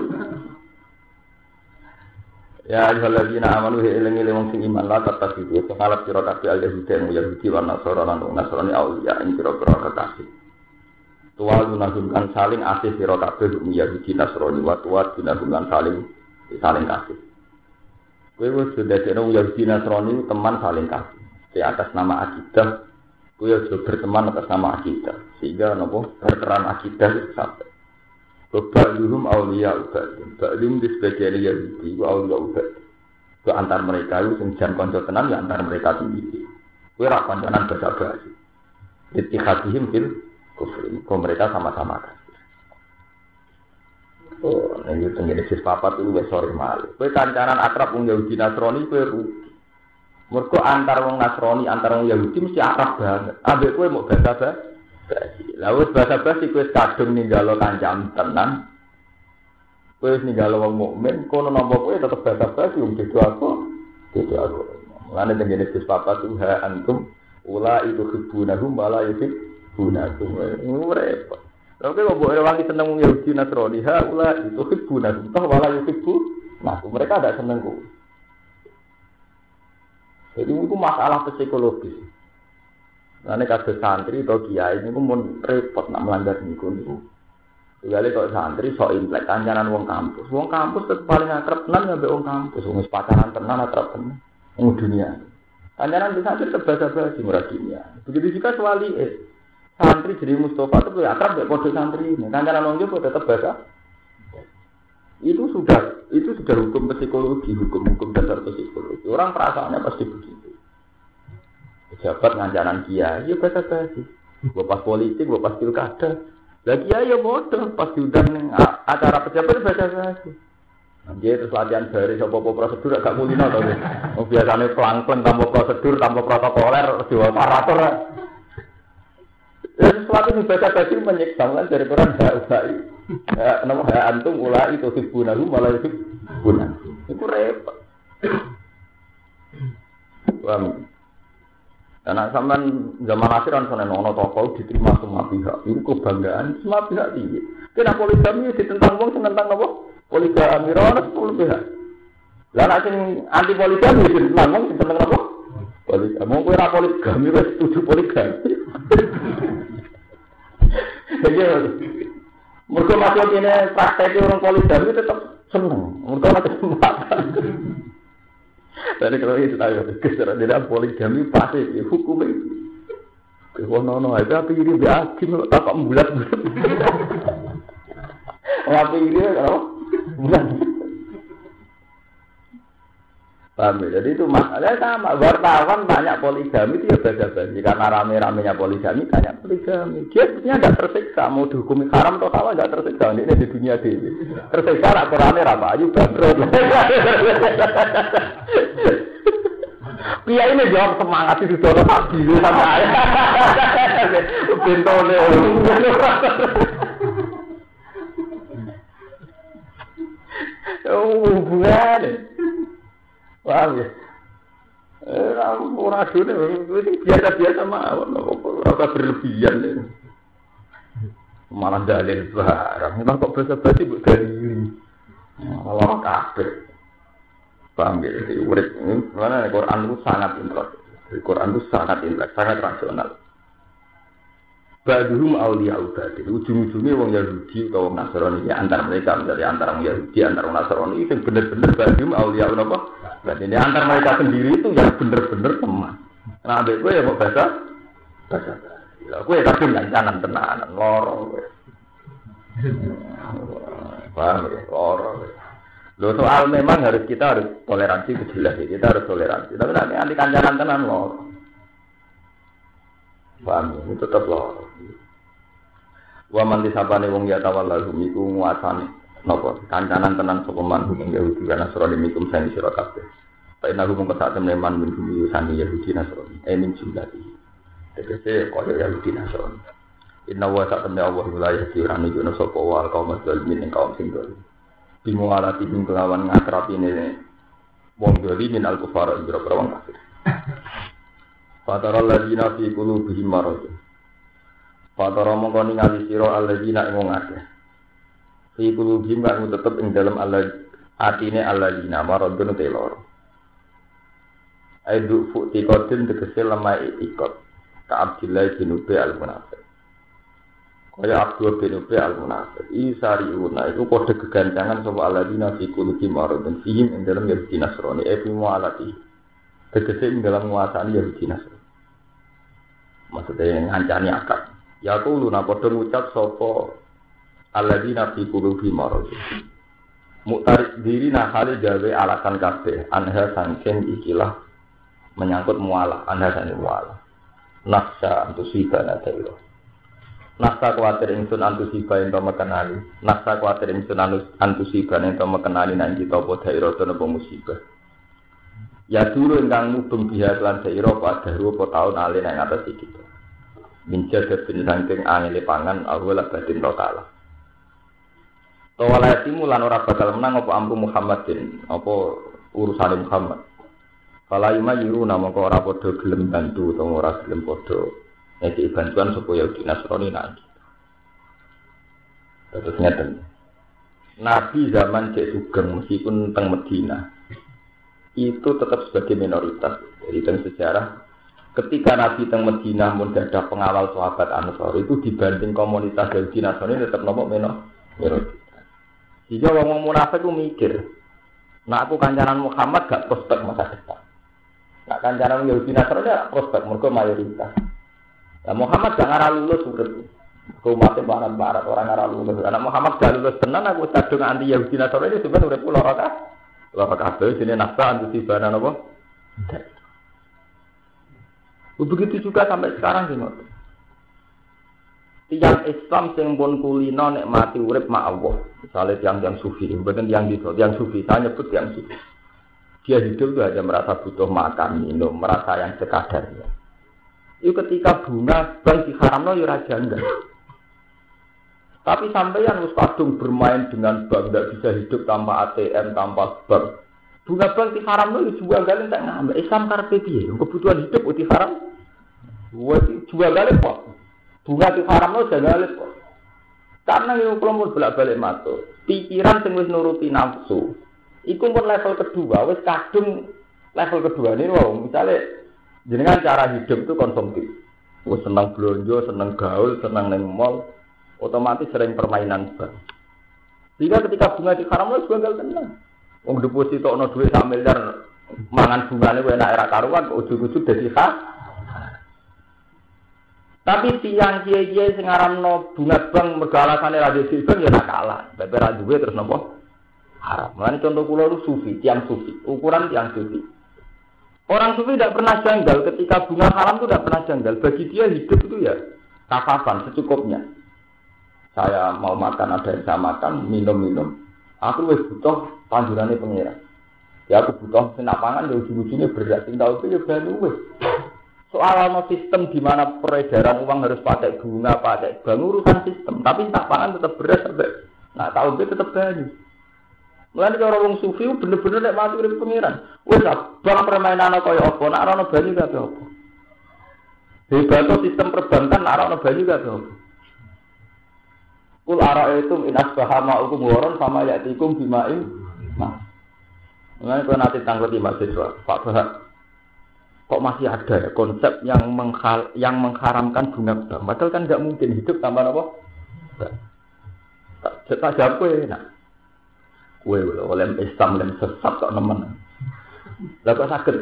Ya ayyuhalladzina amanu hi eling eling wong sing iman la tatasidu pengalap sira kabeh al yahudi yang yahudi lan nasara lan nasrani auliya ing pira-pira kekasih. Tuwalu nagumkan saling asih sira kabeh yahudi nasrani wa tuwa dinagumkan saling saling kasih. Kowe wis dadekno yahudi nasrani teman saling kasih. Di atas nama akidah kowe aja berteman atas nama akidah sehingga nopo berperan akidah sampai Ba'luhum awliya ubadin. Ba'luhum di sebagian Yahudi awliya ubadin. Itu antar mereka itu senjam konco tenan ya antar mereka sendiri. Itu rak konconan bahasa bahasa. Ittihadihim fil kufri. Kau mereka sama-sama kasih. Oh, ini tenggine sis papat itu wes sore mal. Kue kancanan akrab wong Yahudi Nasrani kue rugi. Mergo antar wong Nasrani antar wong Yahudi mesti akrab banget. Ambek kue mau bahasa basi. Lalu bahasa basi kue kadung ninggalo kancam tenan. Kue ninggalo wong mukmin, kono nopo kue tetap bahasa basi um itu aku, itu aku. Mulane dengan Yesus Papa tuh ha antum ula itu hibunahum wala. Ini repot. Lalu kue mau wangi seneng Yahudi Nasrani ha ula itu hibunahum toh wala yuhibu. Nah, mereka ada seneng kue. Jadi itu masalah psikologis. Nanti kasus santri atau kiai ini pun repot nak melanggar niku niku. Kali kok santri sok implek kancanan wong kampus. Wong kampus tetep paling akrab tenan ya wong kampus. Wong pacaran tenan akrab tenan. Wong dunia. Kancanan di santri tetep basa-basi murah dunia. Begitu juga sewali eh. Santri jadi Mustafa itu akrab mbek kode santri ini. Kancanan wong Jawa tetep basa. Itu sudah itu sudah hukum psikologi, hukum-hukum dasar psikologi. Orang perasaannya pasti begitu. Pejabat ngancanan kiai, ya bahasa basi. Gue pas politik, gue pas pilkada. Lagi ya bodoh, pas diundang acara pejabat bahasa basi. Dia terus latihan dari sopo prosedur agak mulino tau Oh, biasanya pelang-pelang tanpa prosedur, tanpa protokoler, dua operator. Ya sesuatu yang baca basi menyiksa kan dari Quran hak ulai. Ya, nama hak antum ulai itu hibunahu malah itu hibunan. Itu repot. Paham? Karena sampean zaman akhir kan sana nono toko diterima semua pihak. Itu kebanggaan semua pihak tinggi. Kena poligami ditentang sing tentang apa? Poligami ora sepuluh pihak. Nek sing anti poligami ditentang sing tentang apa? Poligami. Kowe ora poligami wis setuju poligami. Jadi mereka masuk ini praktek orang poligami tetap seneng. Mereka masih kesempatan. Dari kalau itu tahu, kesera tidak poligami pasti. Wah nono itu apa ini biasa tak bulat bulat. Apa ini kalau bulat. Paham ya? Jadi itu masalahnya sama. Wartawan banyak poligami itu ya beda-beda. Karena rame-ramenya poligami banyak poligami. Dia sebenarnya tidak tersiksa. Mau dihukumi haram salah nggak tersiksa. Ini di dunia ini. Tersiksa lah Qurannya rapa ayu bangkrut. Pia ini jawab semangat itu sudah pagi sama. Bentole. Oh, hubungan. Paham ya? Eh, ora ini biasa-biasa mawon ora berlebihan. Malah dalil barang. Memang kok basa-basi mbok dalili. Malah kabeh. Paham ya? Jadi urip mana Quran itu sangat intelek. Quran itu sangat intelek, sangat rasional. Baduhum awliya ubadi. Ujung-ujungnya wong Yahudi atau wong Nasrani ya antar mereka misalnya antara wong Yahudi antara wong Nasrani itu bener-bener baduhum awliya apa? Berarti ini antar mereka sendiri itu yang bener-bener teman. Nah, abek gue ya mau bahasa bahasa. Ya, gue kadung kancanan tenanan loro gue. Paham ya, loro. Lo soal memang harus kita harus toleransi jelas ya. Kita harus toleransi. Tapi nanti anti kancanan tenan loro. Paham ya, itu tetap loro. Wa man disabane wong ya tawallahu iku nguasani napa kancanan tenan sapa man wong Yahudi lan Nasrani mikum sani sira kabeh. Fa inna hum saat teman min bumi sani Yahudi Nasrani. Eh min jumlahi. Tegese kaya Yahudi Nasrani. Inna wa saat temen Allah la yahdi ora nunjukno sapa wa kaum zalimin ing kaum sing dolim. Bimu alati bing kelawan ngakrapine wong dolim min al-kufar ing wong kafir. Fatara ladina fi qulubihim marad. Fatara mongko ningali sira alladzina ing wong akeh. Fi qulubihim kang tetep ing dalem Allah atine alladzina maradun te loro. Aidu fu tikotin tegese lemah ikot. Ka Abdillah bin Ubay al-Munafiq. Kaya Abdul bin Ubay al-Munafiq. Isari una iku padha gegancangan sapa alladzina fi qulubihim maradun fihim ing dalem Yahudi Nasrani. E fi mualati. Tegese ing dalam nguasani Yahudi Nasrani. maksudnya ngancani akad. Ya aku lu nak ngucap sopo alladzina fi qulubi marad. Muktarik diri nah kali gawe alasan kabeh anha sangken ikilah menyangkut mualah anha sangken mualah. Nafsa antusiba nadairo. Nafsa kuatir ingsun antusiba ento mekenani. Nafsa kuatir ingsun antusiba ento mekenani nang kita apa dairo to musibah. Ya dulu ingkang mubeng biha lan daira pada apa taun alin ing atas iki. Minja bin saking angele pangan awala batin totala. Tawala timu lan ora bakal menang apa amru Muhammadin, apa urusan Muhammad. Kala ima yiru nama kok ora padha gelem bantu utawa ora gelem padha ngeki bantuan supaya di Nasrani nanti. Terus ngeten. Nabi zaman cek sugeng meskipun teng Medina, itu tetap sebagai minoritas. Jadi dalam sejarah, ketika Nabi teng Medina pun ada pengawal sahabat Ansor itu dibanding komunitas Yahudi Nasrani tetap nomor minoritas. Jika orang munafik itu mikir, nah aku kancanan Muhammad gak prospek masa depan. Nah kancanan Yahudi Nasrani gak prospek, mereka mayoritas. Nah Muhammad gak ngarah lulus urut. Kumatnya barat-barat orang ngarah lulus. Karena Muhammad gak lulus tenan, aku cadung anti Yahudi Nasrani sebenarnya udah pulau rata. Lapa kabeh sini nafsa antusibana apa? Begitu juga sampai sekarang sih Tiang Islam sing pun kulino nek mati urip mak Allah. Misalnya tiang tiang sufi, bukan tiang gitu, tiang sufi. Saya nyebut tiang sufi. Dia hidup itu hanya merasa butuh makan, minum, merasa yang sekadarnya. Itu ketika bunga bang diharamno ya raja enggak. Tapi sampai yang harus bermain dengan bank, tidak bisa hidup tanpa ATM, tanpa bank. Bunga bank di haram itu jual kali tak ngambil. Islam karpe piye? Kebutuhan hidup di haram. Jual kali kok. Bunga di haram itu jual kali kok. Karena yang kelompok bolak balik matu. Pikiran sing wis nuruti nafsu. Iku pun level kedua, wis kadung level kedua ini wow, misalnya jenengan cara hidup itu konsumtif. Wis senang belanja, senang gaul, senang neng mall, otomatis sering permainan bank. Sehingga ketika bunga di haram itu gagal tenang. Wong deposito ono duit sak miliar mangan bungane enak era karuan ujug-ujug dadi khas. Tapi tiang kiai-kiai sing aramno bunga bank mergo alasane ra dadi bank ya kalah. Ra duwe terus nopo? haram. Mulane contoh kula itu sufi, tiang sufi, ukuran tiang sufi. Orang sufi tidak pernah janggal ketika bunga haram itu tidak pernah janggal. Bagi dia hidup itu ya kafafan secukupnya. Saya mau makan ada yang saya makan, minum-minum. Aku wis butuh panjurannya pengira. Ya aku butuh senak pangan, ya ujung-ujungnya berat. Tahu itu ya berani wis. Soal no sistem di mana peredaran uang harus pakai bunga, pakai bank urusan sistem. Tapi tak pangan tetap berat sampai. Nah tahu itu tetap banyak. Mulai cara wong sufi bener-bener nek mati urip pengiran. Wis bang permainan kaya apa, nek ana banyu kabeh apa. Hebat sistem perbankan nek ana banyu kabeh apa. Kul itu in asbaha ma'ukum waron sama ya'tikum bima'in. Nah. Mulai kalau nanti tanggut di mahasiswa, Pak Bahak, kok masih ada ya konsep yang menghal yang mengharamkan bunga bank? Padahal kan nggak mungkin hidup tanpa apa? Tak tak jawab kue, nah Kue oleh Islam oleh sesat kok nemen. Lah kok sakit?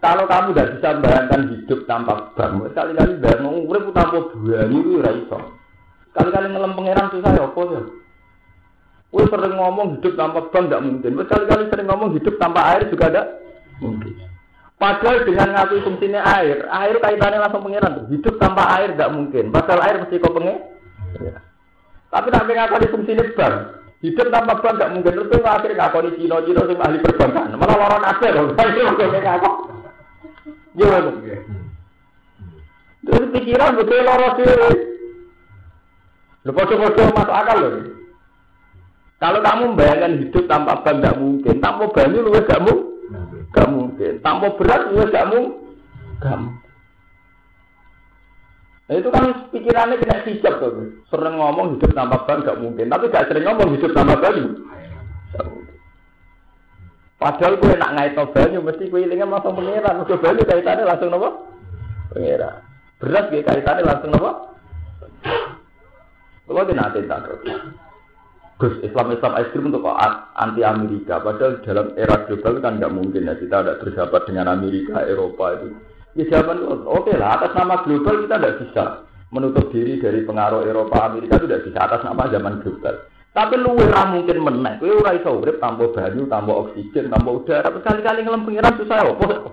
Kalau kamu tidak bisa membayangkan hidup tanpa bank, sekali-kali bayang urip tanpa buah itu ora iso. Sekali-kali ngelem pangeran susah ya apa ya? Kue sering ngomong hidup tanpa bank tidak mungkin. Sekali-kali sering ngomong hidup tanpa air juga ada mungkin. Padahal dengan ngaku fungsinya air, air kaitannya langsung pangeran tuh. Hidup tanpa air tidak mungkin. Padahal air mesti kau pengen. Ya. Tapi tapi ngaku fungsinya bank. Hidup tanpa bank gak mungkin. Terus itu akhirnya ngaku di Cina, Cina sih ahli perbankan. Malah lorong aja dong. ngaku. Gimana? Terus pikiran betul lorong sih. Lu kocok-kocok masuk akal loh. Kalau kamu membayangkan hidup tanpa bank gak mungkin. Tanpa banyu lu gak mungkin. Gak mungkin. Tanpa berat gak mungkin. Gak mungkin. Nah, itu kan pikirannya kena hijab tuh. Sering ngomong hidup tanpa ban gak mungkin, tapi gak sering ngomong hidup tanpa banyu. Padahal gue nak ngait banyu, mesti gue ilingnya langsung pengiran. Gue banyu kaitannya langsung nopo? Pengiran. Beras gue kaitannya langsung nopo? Kalau nanti tak Gus Islam Islam ekstrim untuk anti Amerika. Padahal dalam era global kan nggak mungkin ya kita ada bersahabat dengan Amerika, Eropa itu. Ya jawaban oke okay lah atas nama global kita tidak bisa menutup diri dari pengaruh Eropa Amerika tidak bisa atas nama zaman global. Tapi lu ora mungkin menang. Kowe ora iso urip tanpa banyu, oksigen, tanpa udara. Kali-kali ngelem pengiran susah opo.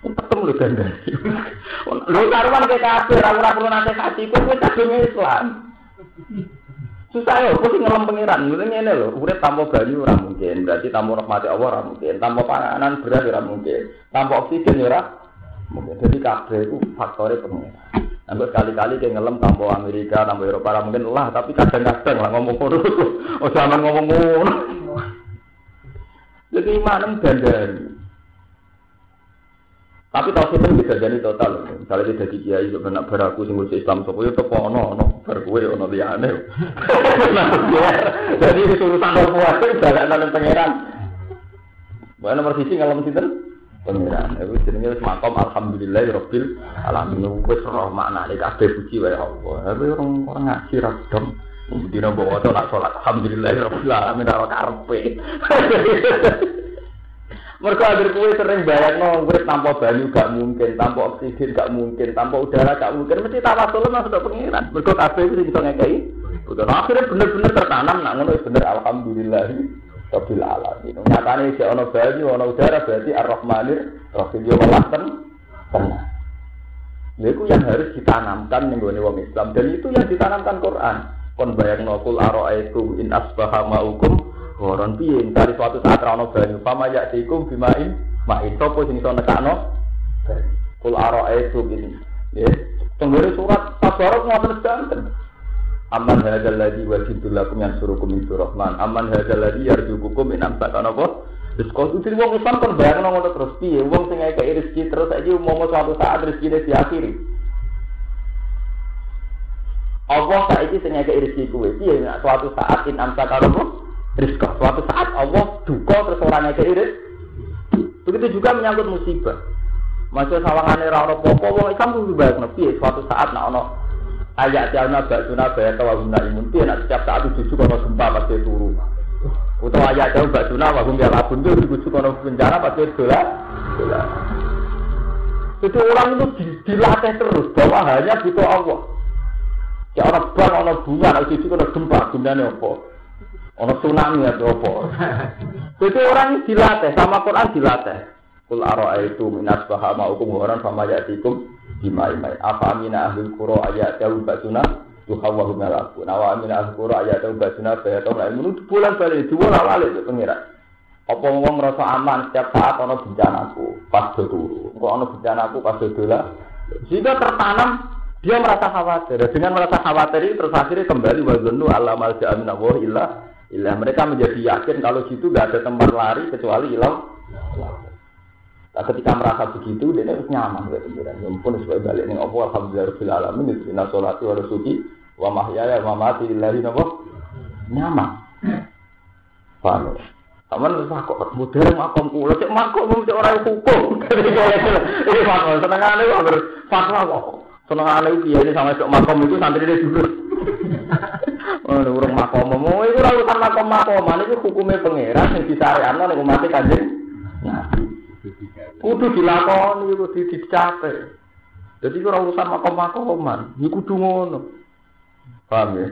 Ketemu lu ganda. Lu karuan ke kafir, ora ora perlu nasihati, kowe kadung Islam. Susah ya, kok sih ngelem pengiran. Mungkin ini loh, urip tanpa banyu ora mungkin. Berarti tanpa rahmati Allah ora mungkin. Tanpa panganan beras ora mungkin. Tanpa oksigen ora mungkin. Jadi kabeh itu faktornya pengiran. Sampai sekali-kali kayak ngelem tanpa Amerika, tanpa Eropa ora mungkin lah. Tapi kadang-kadang lah ngomong ngono. Oh zaman ngomong ngono. Jadi mana gandari. Tapi tau itu bisa jadi total. Misalnya dia jadi kiai juga nak beraku sing Islam sopo itu teko ono ono bar kowe ono liyane. Jadi itu urusan semua itu jalan pangeran. Bukan nomor sisi ngalem sinten? Pangeran. Itu jenenge wis makom alhamdulillah rabbil alamin. Wis roh maknane kabeh puji wae Allah. Tapi orang orang ngaji ra dom. Dina bawa nak salat alhamdulillah rabbil alamin ora karepe. Mereka agar kue sering bayar no, tanpa banyu gak mungkin, tanpa oksigen gak mungkin, tanpa udara gak mungkin. Mesti tawasul mas sudah pengiran. Mereka kafe itu bisa ngekei. Bukan akhirnya bener-bener tertanam, nak ngono bener alhamdulillah. Rabbil alamin. Nyatane si ono banyu, ono udara berarti ar-rahmanir rahim yo walaten tenang. Itu yang harus ditanamkan nih wong Islam dan itu yang ditanamkan Quran. Kon nokul aro itu in asbaha ma'ukum Goron piye? Dari suatu saat rano banyu pama ya tikum bimain main. Sopo sing iso nekakno? Kul itu gini. Ya. Tenggere surat tabarok ngoten sedanten. Aman hadzal ladzi wajidul lakum yang surukum min rahman. Aman hadzal ladzi yarjukukum min amsakan apa? Terus kau tuh wong Islam kan bayang ngono terus. Piye? Wong sing ngekeki rezeki terus aja mau suatu saat rezekine diakhiri. Allah saiki sing ngekeki rezeki kuwe piye? Suatu saat in amsakan apa? Rizqa. Suatu saat Allah duka terus orangnya keiris. Begitu juga menyangkut musibah. Masih sawangan ora ono popo wong Islam kudu piye suatu saat nak ono ayat jalna baksuna bayar tawaguna imun piye nak setiap saat itu kono gempa pasti turu. Utawa ayat jauh baksuna wagum ya labun itu dibujuk kono bencana pasti dolar. Itu orang itu dilatih terus bahwa hanya butuh Allah. Ya orang bang, orang bunga, orang cucu, orang gempa, gunanya apa? Ono tsunami atau apa? Jadi orang dilatih sama Quran dilatih. Kul itu minas bahama hukum orang sama yatikum bimai mai. Apa amina ahlul qura ayat jauh basuna tuhawahu malaku. Nawa amina ahlul qura ayat jauh basuna bayatong lain menurut bulan balik dua lawale itu pengira. Apa ngomong merasa aman setiap saat ono bencanaku pas do turu. Kok ono bencanaku pas do dola. Jika tertanam dia merasa khawatir. Dengan merasa khawatir itu terus akhirnya kembali wazunu Allah malja amin Allah ilah ilah. Mereka menjadi yakin kalau situ gak ada tempat lari kecuali ilah. Nah, ketika merasa begitu, dia harus nyaman kayak pikiran. Ya sebagai balik nih, Allah alhamdulillah alamin, inna sholati wa rasuki, wa mahyaya wa mamati lillahi nabo nyaman. Paham ya? Taman wis kok modern makom kula cek makom cek ora hukum. Iki makom senengane kok ber fatwa kok. Senengane piye ini sama cek makom itu santri dia dulu. Oh, urung makom mau itu ora urusan makom makom, iki hukume pangeran sing disariano nek umat kanjeng. Nah, kudu dilakoni kudu dicape. Jadi ora urusan makom-makoman, iki kudu ngono. Paham ya?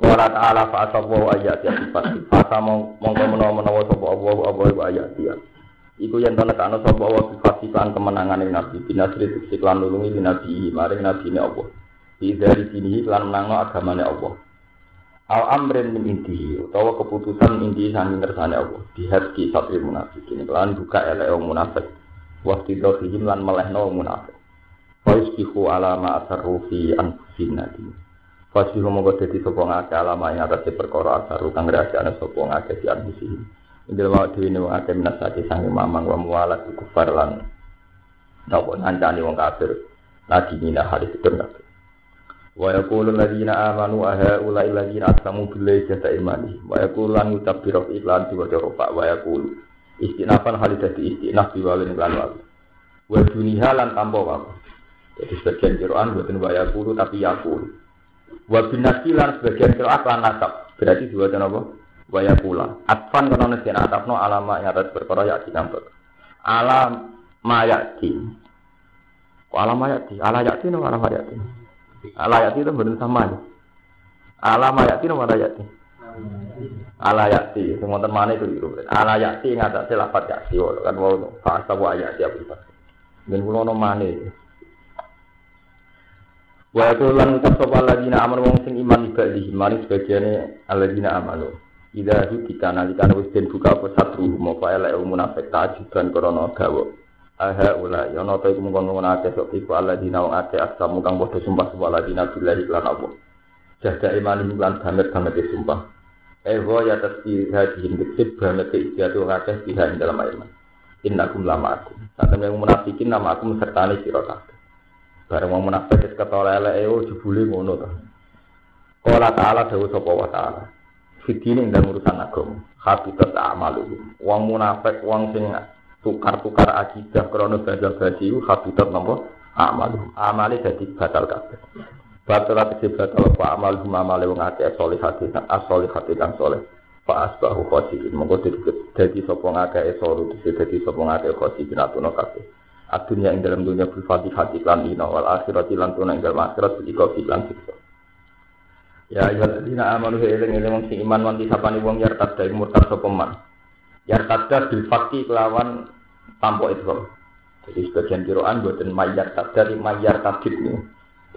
Qala ta'ala fa ayat ya sifat. Fasa mongko menawa-menawa sapa Allah apa iku ayat ya. Iku yen to nekano sapa Allah sifat kemenangan ing nabi binasri siklan nulungi nabi maring nabi ne Allah. Dari sini lan menangno agamane Allah. Al amrin min intihi utawa keputusan inti sanging kersane Allah. Dihat ki satri munafikin lan buka elek munafik. Waktu dohihim lan melehno munafik. Fa yusbihu ala ma asarru fi anfusina Fasihu mongko dadi sapa ngake alama ing atase perkara asaru kang rahasiane sapa ngake di ambisi. Indil wa dhewe wong akeh minasati sange mamang wa mualat kufar lan napa ngancani wong kafir. Lagi mina hadis itu. Wa yaqulu alladziina amanu aha ula alladziina aslamu billahi jata imani. Wa yaqulu lan ngucap biro iklan diwaca rofa wa yaqulu istinafan dadi istinaf biwalin lan wal. Wa duniha lan tampa wae. Jadi sebagian Quran buatin wa yaqulu tapi yaqulu. Wa binasi lan sebagian kira lan nasab. Berarti dua apa? Waya pula. Atfan kono nesen atapno alama yang atas perkara ya di kampung. Alam mayati. Alam mayati? Ala yati no alam mayati. Ala yati itu benar sama ya. Alam mayati no ala yati. Ala yati. Semua teman itu itu. Ala yati ngatasi lapat yati. Kan mau fasa wa yati apa itu. Dan kulo no mana Wa itu lan ucap sapa alladzina amanu wong sing iman ibadihi mari sebagiane alladzina amanu. Ida kita nalikan wis den buka apa satru mo fa elek munafik tajiban krana gawa. Aha ula ya ana ta iku mung ngono akeh sok iku alladzina wong akeh asamu kang padha sumpah sapa alladzina billahi lan Allah. Jaga iman lan banget banget sumpah. Ewa ya tasbih hadihin kecil banget istiadu akeh biha dalam iman. Innakum lama aku. Saat yang munafikin nama aku mesertani sira Bareng wong munafik wis ketolele elek oh jebule ngono to. Qala ta'ala dawu sapa wa ta'ala. Fitine ndang urusan agama. Habitat amalu. Wong munafik wong sing tukar-tukar akidah krana baca-baca iku habitat napa? Amalu. Amale dadi batal kabeh. Batal ati batal apa amal amale wong akeh solihati as-solihati kang soleh. Fa asbahu khosirin. Monggo dadi sapa ngakeh soru dadi sapa ngakeh khosirin atuna kabeh. Adunya ing dalam dunia berfatihah iklan dina wal akhirat lan tuna ing dalam akhirat sedika iklan siksa. Ya dina amanu eling eling sing iman wanti sapani wong yartad dari murtad sapa. Yartad bil fakti kelawan tampo itu. Jadi sebagian kiroan buatan mayar dari mayar tadid nih.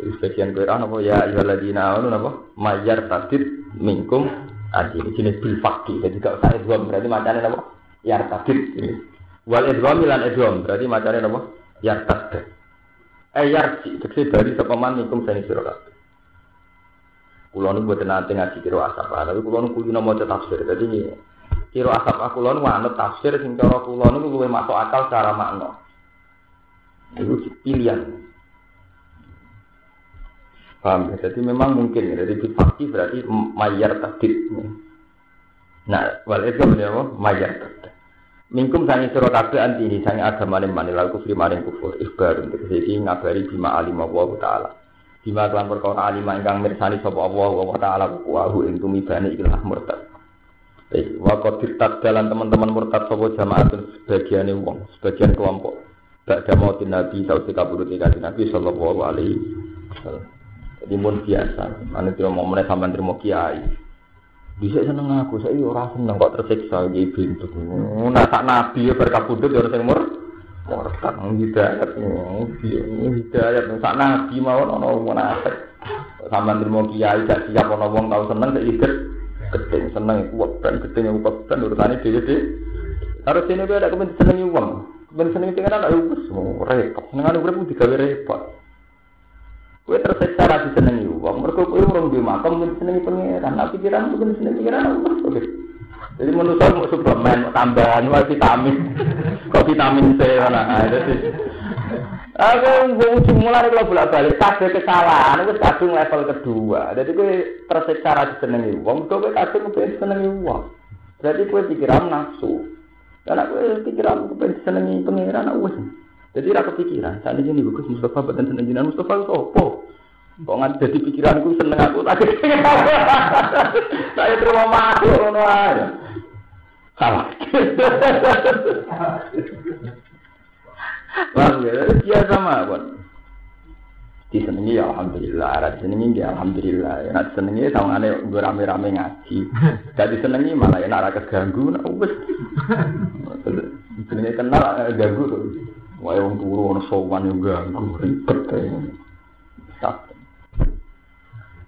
Jadi sebagian kiroan apa ya ayyuhalladzina amanu apa mayar tadid minkum adi ini jenis bil fakti. Jadi kalau saya dua berarti macamnya apa? Yar tadid. Wal idgham lan idgham berarti macane napa? Ya tasda. Eh yarji tegese dari sapa man ikum sani sira kabeh. Kula nu mboten nate ngaji kira asap, tapi kula nu kulino maca tafsir. Dadi kira asap aku kula nu anut tafsir sing cara kula nu luwih masuk akal secara makna. Itu pilihan. Paham ya? Jadi memang mungkin ya. Jadi fakti berarti mayar tadid. Nah, wal itu apa? Mayar tadid. Mingkum sangi sira kabeh antini sangi agamane manila kufri maring kufur ikhbar untuk iki ngabari bima alim Allah taala. Bima kelan perkara alim ingkang mirsani sapa Allah wa taala wa hu tumibane ikilah murtad. Baik, wa qadir dalan teman-teman murtad sapa jamaah sebagian wong, sebagian kelompok. Ba'da mautin Nabi sausi kabudut kanjeng Nabi sallallahu alaihi wasallam. Jadi mun biasa, ane terima mau sampean terima kiai. Bisa seneng aku, saya ora seneng kok tersiksa iki bintu. Nah sak nabi ya berkabudut ya sing mur. Murtad hidayat, hidayat sak nabi mawon ana munafik. Sampeyan terima kiai gak siap ana wong tau seneng iket gedeng seneng kuat ben gedeng kuat ben urusane dhewe-dhewe. Harus ini gue ada kepen senengi uang, kepen senengi pengen anak wis repot. Senengan urip digawe repot. Kue tersiksa lagi senengi uang, mereka kue orang di makam mungkin senengi pangeran, nah pikiran mungkin senengi. Oke. Jadi menurut saya mau suplemen, tambahan, mau vitamin, kok vitamin C mana ada sih. Aku ujung mulai kalau bolak balik, kabeh kesalahan, itu kadung level kedua. Jadi kue tersiksa lagi senengi uang, kue kadung kue senengi uang. Berarti kue pikiran nafsu. Karena kue pikiran kue senengi pangeran, aku jadi rasa pikiran, saat ini bagus Mustafa badan seneng jinan Mustafa apa? Kok nggak jadi pikiranku seneng aku tak Saya terima ngono aja. Salah. Paham ya? Sama, Bon. Disenengi ya alhamdulillah, ora disenengi ya alhamdulillah. Ya nek disenengi sawangane gue rame-rame ngaji. Gak disenengi malah ya ora keganggu, nek wis. Disenengi kenal ganggu tuh. Wae wong turu ana sowan yo ganggu ribet kae. Sak.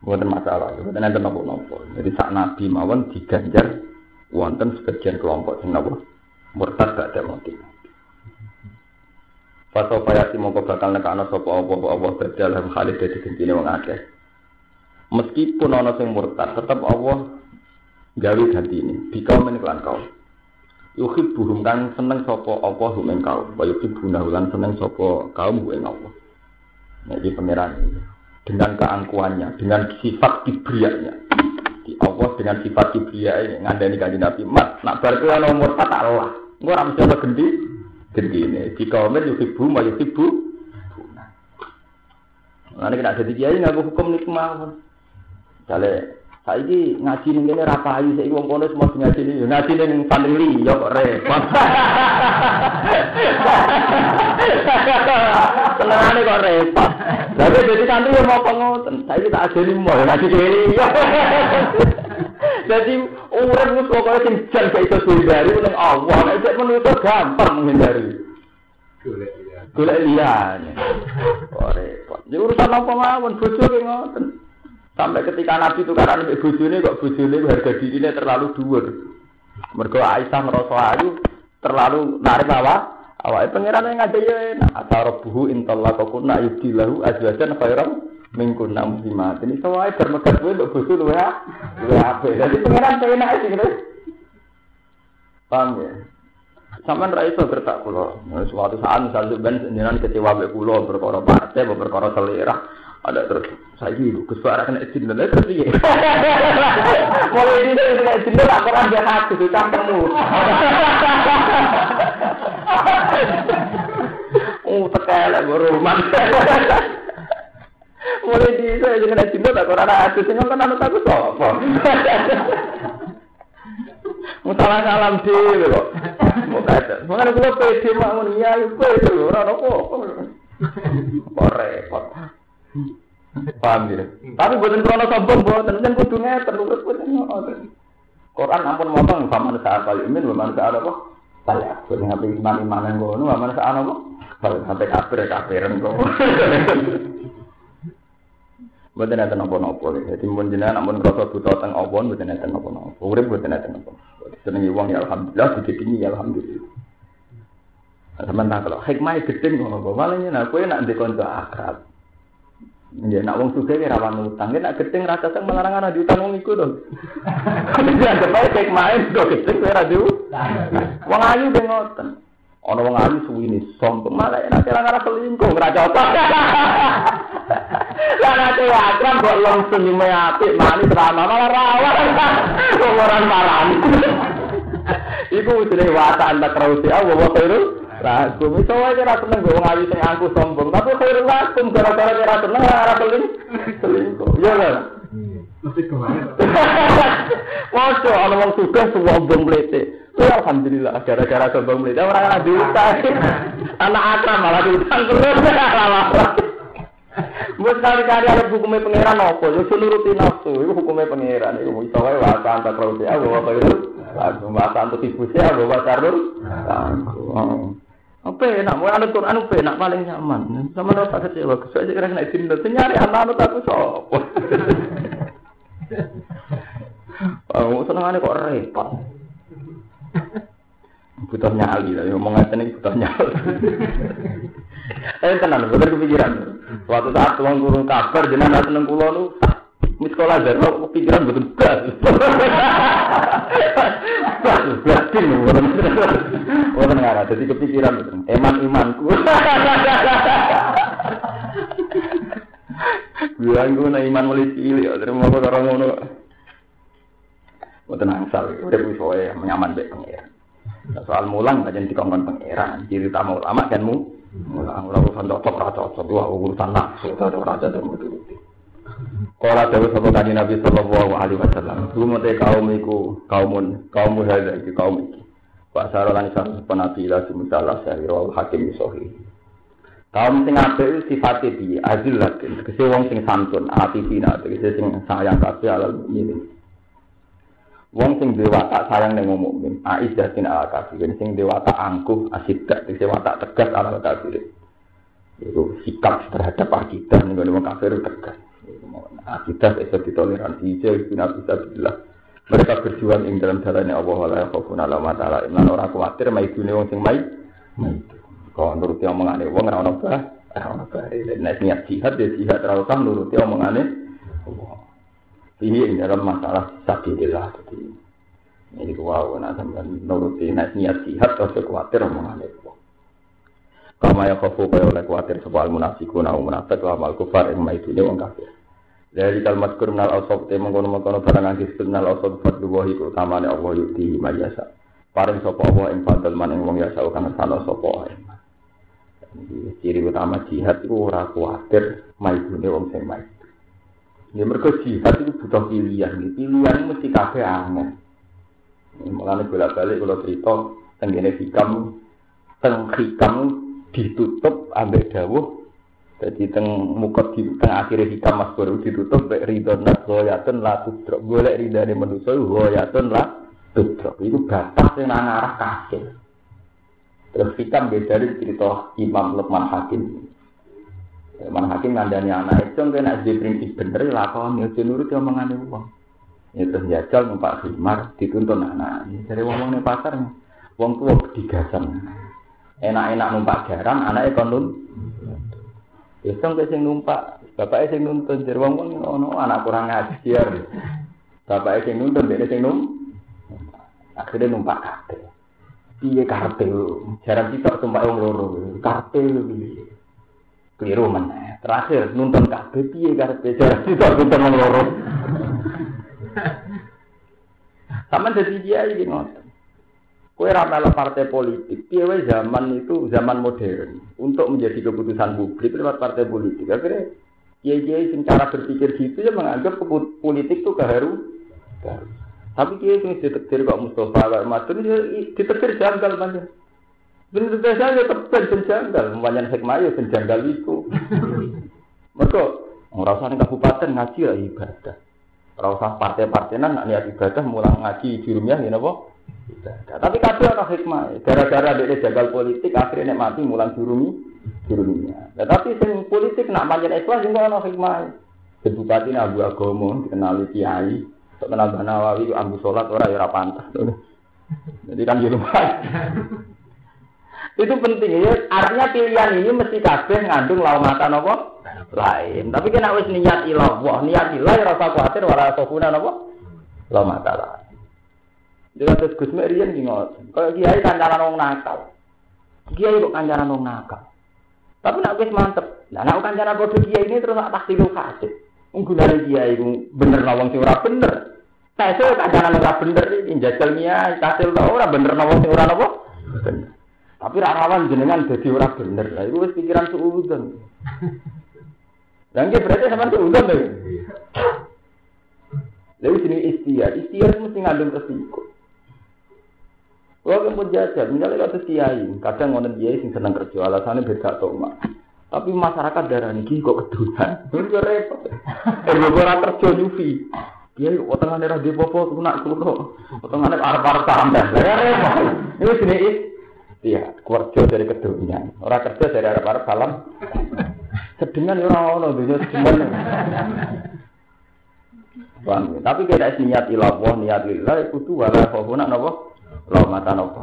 Bukan masalah, bukan ada nopo-nopo. Jadi saat Nabi mawon diganjar wonten sebagian kelompok sing napa murtad gak ada motif. Faso payati mongko bakal nekana sapa apa apa dadi alam khalid dadi gentine wong akeh. Meskipun ana sing murtad, tetap Allah gawe ganti ini. Dikau meniklan kau. yuhibbuhum kan seneng sapa apa hum kaum wa lan seneng sapa kaum ing Allah jadi pangeran dengan keangkuhannya dengan sifat kibrianya di Allah dengan sifat kibria ini ngandani kanjeng Nabi mat nak bar kuwi ana umur tak Allah engko ora mesti gendi ini di kaum yuhibbu wa yuhibbu Nah, ini kena jadi kiai nggak hukum nikmah. Misalnya Saiki ngaji ning kene ra payu saiki wong kono semua ngaji ning ngaji ning santri liya kok repot. Senengane kok repot. Kok dadi santri yo mau ngoten. Saiki tak ajeni mau ngaji liya. Jadi urip wis pokoke sing jan gak iso hindari ning Allah. Nek cek menungso gampang menghindari. Golek liya. Golek liyane. Kok repot. Ya urusan apa mawon bojo ki ngoten. Sampai ketika Nabi itu karena nih bujune kok bujune harga dirinya terlalu dhuwur. Mergo Aisyah ngerasa ayu terlalu narik apa? Awake pangeran yang ada ya enak. Atarabuhu intallaqakunna yubdilahu azwajan khairan mingkunna muslimat. Ini semua bermegat gue untuk bojo luwe luwe apik. Jadi pangeran enak sih gitu. Paham ya? Sampai ra iso gertak kula. Suatu saat misalnya ben jenengan kecewa mek kula perkara partai, perkara selera ada terus saya gitu gus suara kena izin dan terus iya mulai ini kena izin dan aku dia hati itu campurmu oh tekelek rumah Mulai di itu aja kena cinta tak orang ada asus yang kena aku sopo. Mutalah salam sih, lo. Mau kula mau ada kalau pede mau nia itu pede lo, orang aku. Repot. Paham ya? Tapi buatin kalau sombong, buatin kan kudunya terus buatin. Quran ampun motong sama saat kali ini, sama saat apa? Balik, sering ngapain iman-iman yang gue, sama saat apa? Balik, sampai kafir, kafiran gue. Buatan ada nopo-nopo, jadi pun jenengan ampun kroso buta teng obon buatan ada nopo-nopo. Urip buatan ada nopo. Senengi uang ya alhamdulillah, ini ya alhamdulillah. Sementara kalau hikmah gede ngono, malah nak kue nak dikonco akrab. Ya nak wong sugih ki rawan utang, nek gedeng rasa sang melarang ana diutang wong iku to. Ya kek main do gedeng ora di Wong ayu ben ngoten. Ana wong ayu suwine sombong malah nek ora ora selingkuh ora cocok. Lah nek akram kok long senyume apik manis ramah malah rawan. Wong ora marani. Iku jenenge watak antak rausi Allah wa khairul lakum. Iso wae ora seneng wong ayu sing angku sombong, tapi khairul lakum gara-gara ora seneng ora seling selingkuh. Iya kan? Mesti ke mana? Masya Allah, wong suka sombong melete. Ya alhamdulillah, gara-gara sombong melete orang ada diutang. Anak akram malah diutang terus. Gue sekali-kali ada hukumnya pangeran apa? Yo nuruti nafsu, itu hukumnya pangeran. Itu iso wae bahasa antar terus ya, bahwa itu lagu bahasa antar tipu ya, bahwa carul. Apa enak, mau anut Quran apa enak paling nyaman. Sama lo tak kecewa, kesuai kira kena izin dan nyari anak anut aku sopo. Oh, seneng kok repot. Butuh nyali, ngomong aja nih butuh nyali. Eh tenan, bener kepikiran. Suatu saat tuang guru kabar jenengan seneng kula nu di sekolah dari kepikiran betul. Berarti nih, orang nggak jadi kepikiran betul. Eman imanku. Bilang gue na iman mulai cilik, mau orang ngono. Mau tenang sal, udah bisa menyaman baik pangeran. Soal mulang aja dikongkon pangeran, ciri tamu ulama kan mu. Mulang ora urusan cocok ora cocok dua urusan nafsu ora raja dan menuruti. Kala dawuh sapa kanjeng Nabi sallallahu alaihi wasallam, "Gumete kaum iku kaumun kaum hadza iki kaum iki." Pak Saro lan isa penabi ila sumutalah sahih wal hakim sahih. Kaum sing apik itu sifate piye? Azil lakin, kese wong sing santun, atifina, kese sing sayang kabeh alal mukminin. Wong sing duwe watak sayang ning wong mukmin, aizzatin ala kafirin sing duwe watak angkuh, asidak, sing watak tegas ala kafirin. Itu sikap terhadap akidah ning wong kafir tegas. Akidah itu ditoleransi, jadi bina bisa bilang. Mereka berjuang ing dalam jalannya Allah wa la yakhafuna la ta'ala imlan ora kuwatir maidune wong sing mai. Kok nuruti omongane wong ora ono bah, ora ono bah. Nek niat jihad ya jihad ora usah nuruti omongane Allah. Ini dalam masalah sabilillah. Jadi ini wow, nah sampai nuruti naik niat jihad atau khawatir omongan itu. Kama ya kafu kaya oleh khawatir soal munafikun au munafik wa amal kufar yang itu dia wong kafir. Dari kalimat kurnal asab te mengkono mengkono barang anggis kurnal asab fadlu wahi utamane Allah yukti mayasa. Paring sapa Allah ing fadl man ing wong yasa kana sana sapa Ciri utama jihad itu ora kuwatir maidune wong sing maid. Ya mereka jihad itu butuh pilihan. Pilihan mesti kafe aneh. Mulanya bolak balik kalau cerita tenggine hikam, teng hikam ditutup ambek dawuh. Jadi teng mukot di teng akhir hikam mas baru ditutup bek ridonat goyatun la tudrok. Golek ridane manusia goyatun la tudrok. Itu batas yang arah kasih. Terus hikam beda dari cerita Imam Lukman Hakim. Mana hakim ngandani anak itu kena di prinsip bener lakon ya nurut yang mengani uang. Ya jajal numpak khimar dituntun anak. Dari uang nih pasar uang tua digasan. Enak-enak numpak garam anaknya kontun. Ya sing numpak bapaknya sing nuntun jadi uang uang ono anak kurang ngajar. Bapaknya sing nuntun dia sing num. Akhirnya numpak kabel. Piye kartel? Jarang kita tumpak wong loro. Piye? Keliru mana terakhir nonton kabeh piye karepe jarak sitok nonton wong loro sama jadi dia ini ngoten Kue ramalah partai politik, piye zaman itu zaman modern untuk menjadi keputusan publik lewat partai politik. Akhirnya kiai-kiai sing cara berpikir gitu ya menganggap politik itu keharu. Tapi kiai sing ditetir kok Mustafa kok Madun ya ditetir janggal banget. Bener biasa ya ben janggal, banyak hikmah ya ben janggal itu. Mereka ngerasa nih kabupaten ngaji ya ibadah. Ora partai-partai nan niat ibadah mulang ngaji di rumah ya napa? Ibadah. Tapi kadang ana hikmah. Gara-gara dia jagal politik akhirnya mati mulang jurumi jurumnya. Nah, tapi sing politik nak panjen ikhlas juga ana hikmah. Bupati Abu Agomo dikenali kiai, terkenal Nawawi Abu Sholat ora ya ora pantas. Jadi kan di rumah. Itu penting ya. Artinya pilihan ini mesti kabeh ngandung laumatan apa? Lain. Tapi kena wis niat ilah, wah niat ilah ya rasa khawatir wala sofuna apa? Laumatan lain. Jadi terus Gus Merian di ngotot. Kalau kiai kancaran wong nakal. Kiai kok kancaran wong nakal. Tapi nak wis mantep. Nah, nak kancaran bodoh kiai ini terus tak taksilu kasih. Unggulan kiai itu bener nawang sing ora bener. Saya kancaran ora bener ini jajal kiai, kasil ora bener nawang sing ora apa? Bener. Tapi rawan jenengan jadi orang bener. Lah itu pikiran suudon. Dan berarti sama suudon deh. Lalu sini istiar, istiar itu mesti ngandung resiko. Kalau kamu jajal, misalnya kata kiai, kadang ngonen kiai sing seneng kerja, alasannya beda mak. Tapi masyarakat darah ini kok kedunan. Itu repot. Eh, gue ora kerja nyufi. Dia yuk potongan daerah di popo nak kulo. Potongan daerah arah arah tambah. Repot. Ini sini Iya, kerja dari kedunan. Orang kerja dari arah arah salam. Sedengan ya orang ono dunia sedengan. Bang, tapi kita niat ilah niat lillah itu tuh wala khofuna napa? Laumatan apa?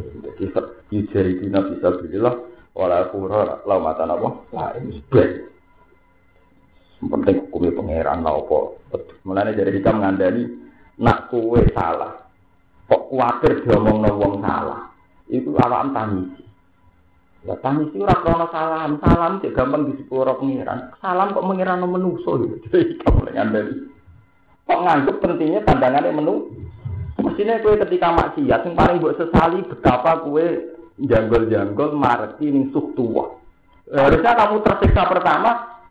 Jadi yujari dina bisa bilillah wala kura laumatan apa? Lain. Penting hukumnya pangeran lah apa. Mulanya dari kita mengandani nak kue salah. Kok khawatir diomong wong salah. Itu awam tangisi. Ya tangisi ora krono salam. Salam cek gampang disepuro pangeran. Salam kok menuso gitu. Jadi kamu ngandani. Kok nganggep pentingnya pandangannya menu? Mestinya kue ketika maksiat, yang paling buat sesali betapa kue janggol-janggol marti ning suh tua. Harusnya kamu tersiksa pertama,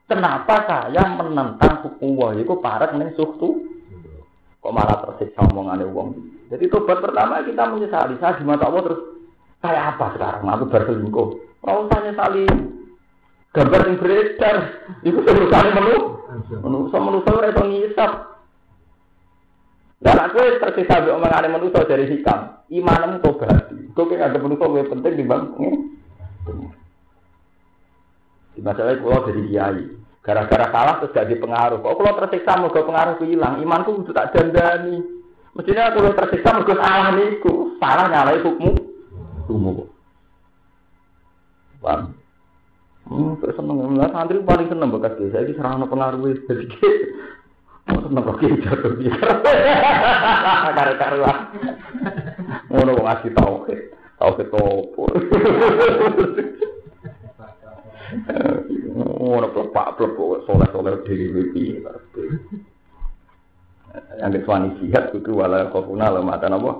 kenapa saya menentang hukum wah itu parat ning suh Kok malah tersiksa omongannya uang. Jadi tobat pertama kita menyesali, saya di mata Allah terus kayak apa sekarang? Aku berselingkuh. Kalau saya sali gambar yang beredar, itu urusan menu, menu, sama menu saya itu ngisap. Dan aku tersisa bi omongane manusa dari hikam. Imanmu tobat. Kau ki ada manusa lebih penting di bang. Di masalah kalau dari kiai. Gara-gara salah terus jadi pengaruh. Kok kalau tersiksa mau pengaruh hilang. Imanku itu tak dandani. Mestinya aku tersiksa mau salah niku. Salah nyalai hukum. Hukum. Bang. Hmm, seneng. Santri paling seneng bekas desa. Ini serang pengaruh. Jadi Seneng kok jatuh dia. Karo-karuan. Ngono wong asli tauhid. Tauhid opo. Ngono plepak plepok soleh-soleh dhewe piye Yang kesuani jihad itu wala kofuna lematan apa?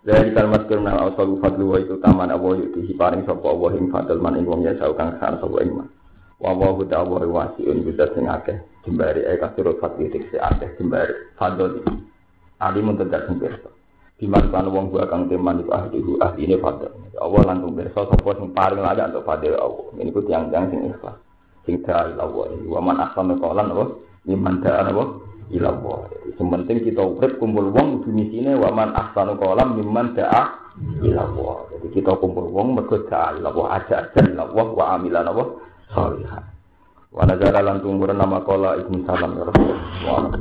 Dari kalimat kriminal awal fadlu wa itu taman awal yuti hiparing sopo awal him fadl man ingwong ya kang kan sopo ingman. Wawa buta awal wasi un buta sing akeh jembari eka surut fadli tik si akeh jembari fadl ini. Ali muntut jatuh berso. Biman kan wong gua kang teman itu ahli hu ahli ini fadl. Awal lantung berso sopo sing paling lada untuk fadl awal. Ini ku tiang-tiang sing ikhlas. Sing terhal awal ini. Waman asal mekolan awal. Iman terhal awal. Ila Allah sementing kita urip kumpul wong kudu misine wa man ahsanu qawlan liman da'a ila Allah jadi kita kumpul wong mergo da'a ila Allah aja aja ila Allah wa amilan Allah salihah. Wa nazara lan tumuran nama kola ibnu salam ya Rasulullah.